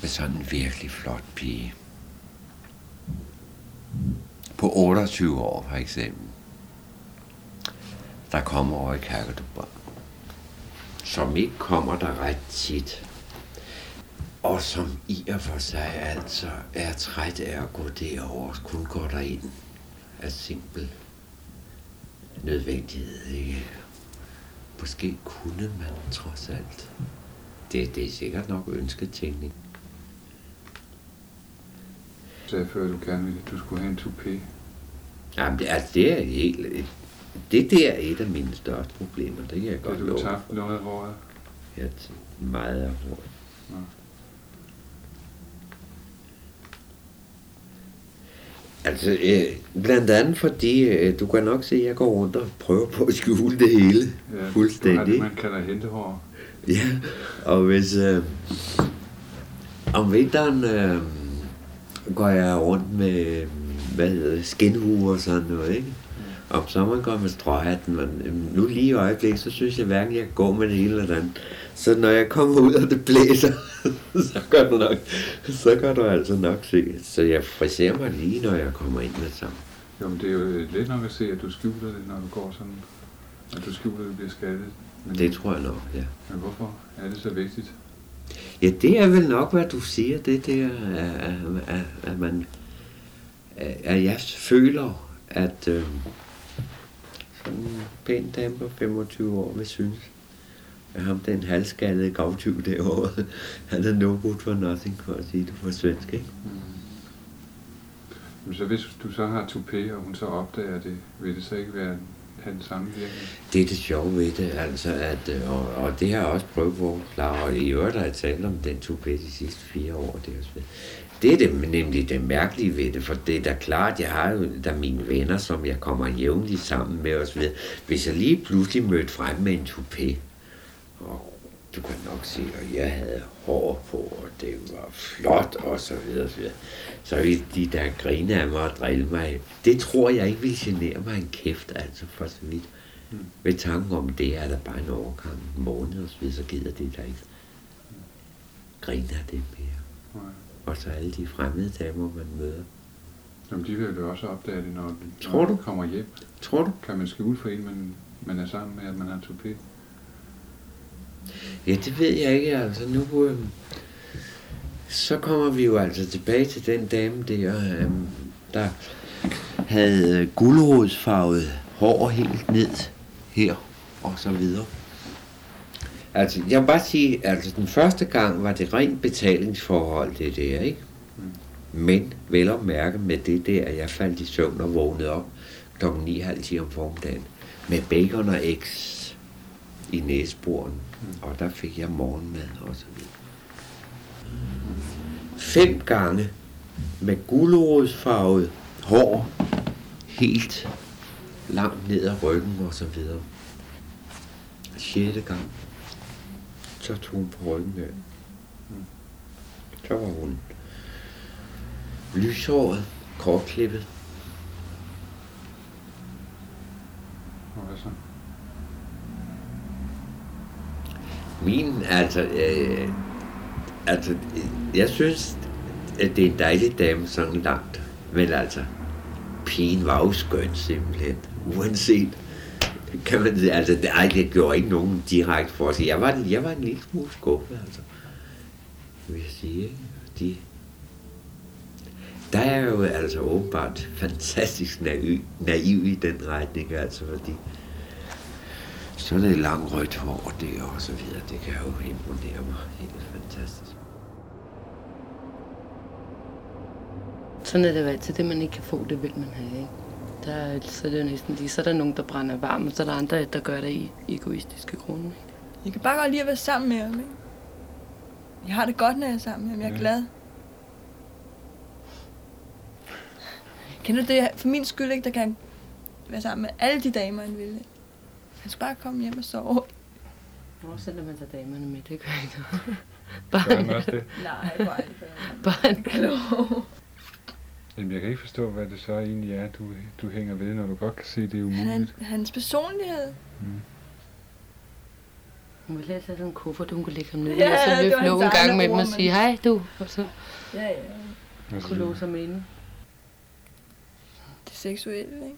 Med sådan en virkelig flot pige. På 28 år for eksempel. Der kommer over i Kærkedubber. Som ikke kommer der ret tit. Og som i og for sig altså er træt af at gå derover, kun går der ind af simpel nødvendighed, ikke? Måske kunne man trods alt. Det, det er sikkert nok ønsketænkning. Du sagde før, du gerne ville, at du skulle have en toupé. Jamen, det, altså, det er helt... Det der er et af mine største problemer, det kan jeg Har godt du love. tabt noget af håret? Ja, meget af håret. Altså, øh, blandt andet fordi, øh, du kan nok se, at jeg går rundt og prøver på at skjule det hele. Ja, Du har fuldstændig. det, man kalder hentehår. Ja, og hvis øh, om vinteren øh, går jeg rundt med, hvad hedder det, skinhue og sådan noget, ikke? Om sommeren går med stråhatten, men øhm, nu lige i øjeblikket, så synes jeg hverken, jeg kan gå med det ene eller det andet. Så når jeg kommer ud, og det blæser, så gør du nok, så gør du altså nok se. Så jeg friserer mig lige, når jeg kommer ind med sammen. Jo, men det er jo let nok at se, at du skjuler det, når du går sådan. At du skjuler, at du bliver skadet. Men, Det tror jeg nok, ja. Men hvorfor er det så vigtigt? Ja, det er vel nok, hvad du siger, det der, at, at, at, at man, at jeg føler, at øh, sådan en pæn dame på 25 år vil synes, at ham den halvskaldede gavtyv derovre, han er no good for nothing, for at sige det på svensk, ikke? Men så hvis du så har toupé, og hun så opdager det, vil det så ikke være have den samme virkning? Det er det sjove ved det, altså, at, øh, og, og det har jeg også prøvet på at klare, og i øvrigt har jeg talt om den toupé de sidste fire år. Det er, også ved. Det er det, nemlig det mærkelige ved det, for det er da klart, jeg har jo der mine venner, som jeg kommer jævnligt sammen med osv. Hvis jeg lige pludselig mødte frem med en toupé, og du kan nok se, at jeg havde hår på, og det var flot, og så videre, så videre. Så ville de der grine af mig og drille mig. Det tror jeg ikke vil genere mig en kæft, altså for så vidt. Mm. Ved tanken om det er der bare en overgang, en måned og så videre, så gider det der ikke grine af det mere. Nej. Og så alle de fremmede damer, man møder. Jamen, de vil jo også opdage det, når, Tror når du? de kommer hjem. Tror du? Kan man skjule for en, man, man er sammen med, at man har toupé? Ja, det ved jeg ikke, altså nu... Øh, så kommer vi jo altså tilbage til den dame der, øh, der havde guldrodsfarvet hår helt ned her, og så videre. Altså, jeg vil bare sige, altså den første gang var det rent betalingsforhold, det der, ikke? Men vel at mærke med det der, at jeg faldt i søvn og vågnede op kl. 9.30 om formiddagen med bacon og eggs i næseboren, og der fik jeg morgenmad og så videre. Fem gange med gulerodsfarvet hår, helt langt ned ad ryggen og så videre. Sjette gang, så tog hun på ryggen der. Så var hun lyshåret, kortklippet. Og hvad så? Min, altså, øh, altså, jeg synes, at det er en dejlig dame sådan langt. Men altså, pigen var jo skøn simpelthen, uanset. Kan man sige, altså, det, ej, det gjorde ikke nogen direkte for sig. Jeg var, jeg var en lille smule skuffet, altså. Vil jeg sige, ikke? De, der er jo altså åbenbart fantastisk naiv, naiv i den retning, altså, fordi sådan et langt rødt hår det og så videre, det kan jo imponere mig helt fantastisk. Sådan er det jo altid. Det, man ikke kan få, det vil man have, ikke? Der er, så er det jo næsten lige. Så er der nogen, der brænder varm, og så er der andre, der gør det i egoistiske grunde. Ikke? Jeg kan bare godt lide at være sammen med ham, ikke? Jeg har det godt, når jeg er sammen med ham. Jeg er Ja. glad. Kender du det? For min skyld, ikke? Der kan være sammen med alle de damer, han vil. Han skal bare komme hjem og sove. Hvor sender man så damerne med? Det gør ikke noget. Gør han også det? Nej, bare ikke. Bare en klog. Jamen, jeg kan ikke forstå, hvad det så egentlig er, du, du hænger ved, når du godt kan se, det er Han, umuligt. hans personlighed. Hun ville have sådan en kuffert, hun kunne lægge ham ned Ja, og så løfte nogle gange med dem og sige, hej du, og så Ja, ja. Hvad kunne låse ham inde. Det seksuelle, ikke?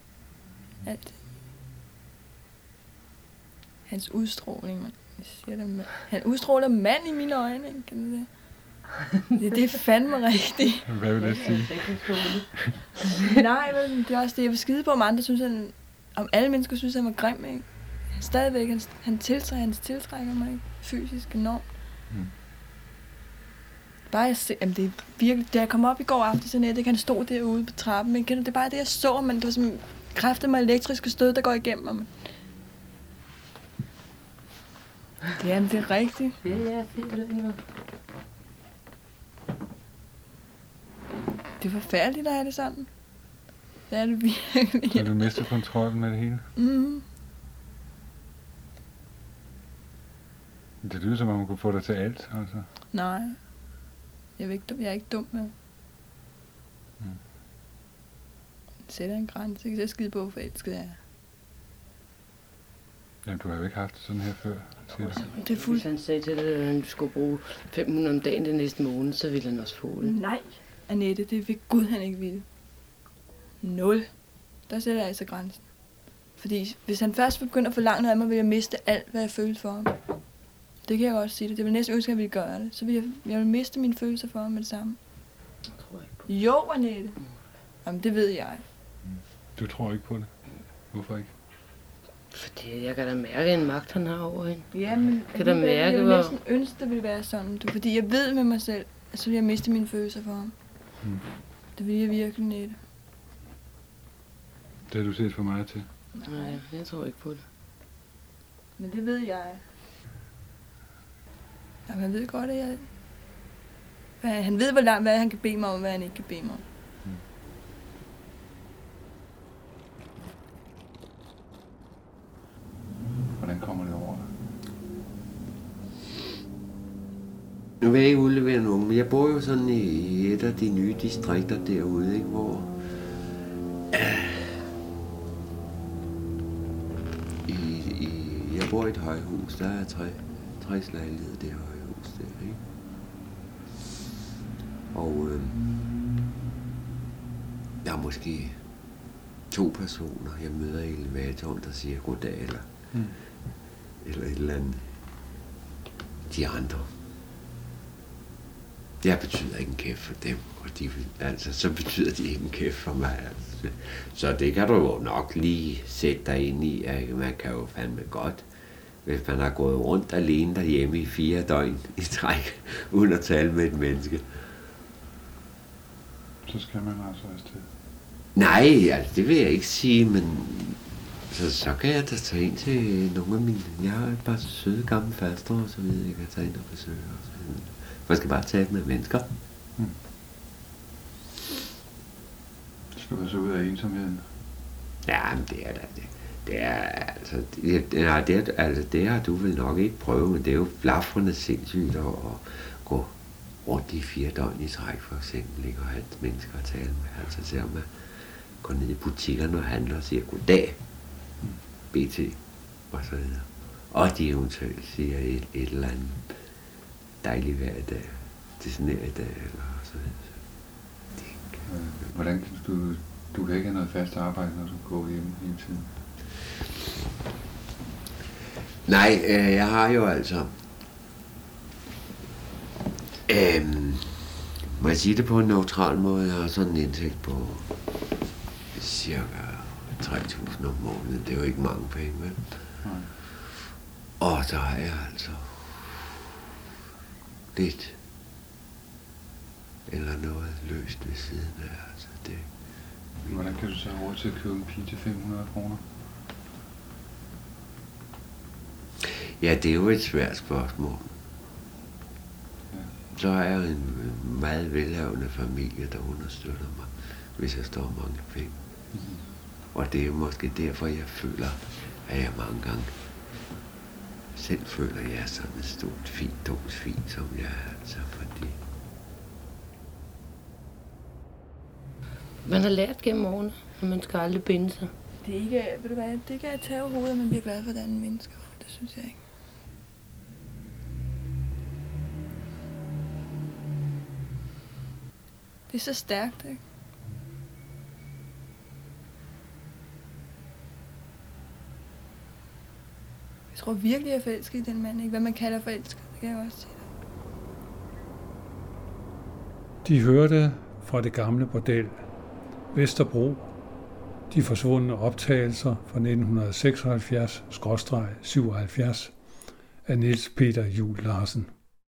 Alt. Hans udstråling, man. Jeg siger det, mand. Han udstråler mand i mine øjne, ikke? Kan du det? Det, det er fandme rigtigt. Hvad vil det sige? Nej, men det er også det, jeg vil skide på, om andre synes, han, om alle mennesker synes, han var grim, ikke? Stadigvæk, han, han tiltrækker, han tiltrækker mig, ikke? Fysisk enormt. Mm. Bare jeg se, jamen det er virkelig, da jeg kom op i går aftes, så net, han stod derude på trappen, ikke? Du, Det er bare det, jeg så, men det var som kræfter med elektriske stød, der går igennem mig. Jamen, det er rigtigt. Ja, ja, det er det. Det er forfærdeligt at have det sådan. Det er det virkelig. Så du mister kontrollen med det hele? Mm. Det lyder som om, hun kunne få dig til alt, altså. Nej. Jeg er ikke dum. Jeg er ikke dum med. Mm. Sætter en grænse. Ikke så skide på, hvor forelsket jeg er. Jamen, du har jo ikke haft det sådan her før, siger du. Det er fuldt. Hvis han sagde til dig, at han skulle bruge 500 om dagen den næste måned, så ville han også få det. Nej, Annette, det vil Gud, han ikke ville. Nul. Der sætter jeg altså grænsen. Fordi hvis han først begynder at forlange noget af mig, vil jeg miste alt, hvad jeg føler for ham. Det kan jeg godt sige det. Det vil næsten ønske, at jeg ville gøre det. Så vil jeg, jeg vil miste mine følelser for ham med det samme. Jo, Annette. Jamen, det ved jeg. Du tror ikke på det? Hvorfor ikke? Fordi jeg kan da mærke en magt, han har over hende. Ja, men Kan da mærke, jeg vil hvor... næsten ønske, det ville være sådan. Du, fordi jeg ved med mig selv, at så vil jeg miste mine følelser for ham. Mm. Det vil jeg virkelig nette. Det har du set for mig til. Nej, jeg tror ikke på det. Men det ved jeg. Ja, man ved godt, at jeg... Hvad- Han ved, hvor langt, hvad han kan bede mig om, hvad han ikke kan bede mig om. Hvordan kommer det over dig? Jeg ikke udlevere nogen, men jeg bor jo sådan i et af de nye distrikter derude, ikke, hvor... I, i, jeg bor i et højhus, der er tre, tre lejligheder i det højhus der, ikke? Og øh, der er måske to personer, jeg møder i elevatoren, der siger goddag, eller, Mm. eller et eller andet. De andre, jeg betyder ikke en kæft for dem, og de, altså, så betyder de ikke en kæft for mig. Altså. Så det kan du jo nok lige sætte dig ind i, at man kan jo fandme godt, hvis man har gået rundt alene derhjemme i fire døgn i træk, uden at tale med et menneske. Så skal man altså afsted. Nej, altså det vil jeg ikke sige, men så, så kan jeg da tage ind til nogle af mine... Jeg har et par søde gamle faster og så videre, jeg kan tage ind og besøge og så videre. Man skal bare tale med mennesker. Skal du så ud af ensomheden? Ja, men det er da det. Det er, altså, det, nej, det, er, altså, det har du vel nok ikke prøvet, men det er jo blafrende sindssygt at, at gå rundt i fire døgn i træk, for eksempel, ikke? og have mennesker at tale med. Altså, ser man går ned i butikkerne og handler og siger, goddag, BT, og så videre. Og de eventuelt siger et, et eller andet dejligt vejr i dag, det er sådan her i dag, eller så videre. Øh, Hvordan kan du... Du kan ikke have noget fast arbejde, når du går hjemme hele tiden. Nej, øh, jeg har jo altså... Øhm, må jeg sige det på en neutral måde? Jeg har sådan en indtægt på cirka 3.000 om måneden. Det er jo ikke mange penge, vel? Nej. Og så har jeg altså lidt eller noget løst ved siden af. Altså det, Hvordan kan du så have råd til at købe en pige til 500 kroner? Ja, det er jo et svært spørgsmål. Så har jeg en meget velhavende familie, der understøtter mig, hvis jeg står mange penge. Og det er jo måske derfor, jeg føler, at jeg mange gange selv føler, at jeg er sådan et stort, fint, dumt svin, som jeg er. Altså, fordi Man har lært gennem årene, at man skal aldrig binde sig. Det er ikke, ved du hvad, det kan jeg tage overhovedet, at man bliver glad for et andet menneske. Det synes jeg ikke. Det er så stærkt, ikke? Tror virkelig, jeg er forelsket i den mand, ikke? Hvad man kalder forelsket, det kan jeg også sige. De hørte fra det gamle bordel Vesterbro de forsvundne optagelser fra 1976-77 af Niels Peter Jul Larsen.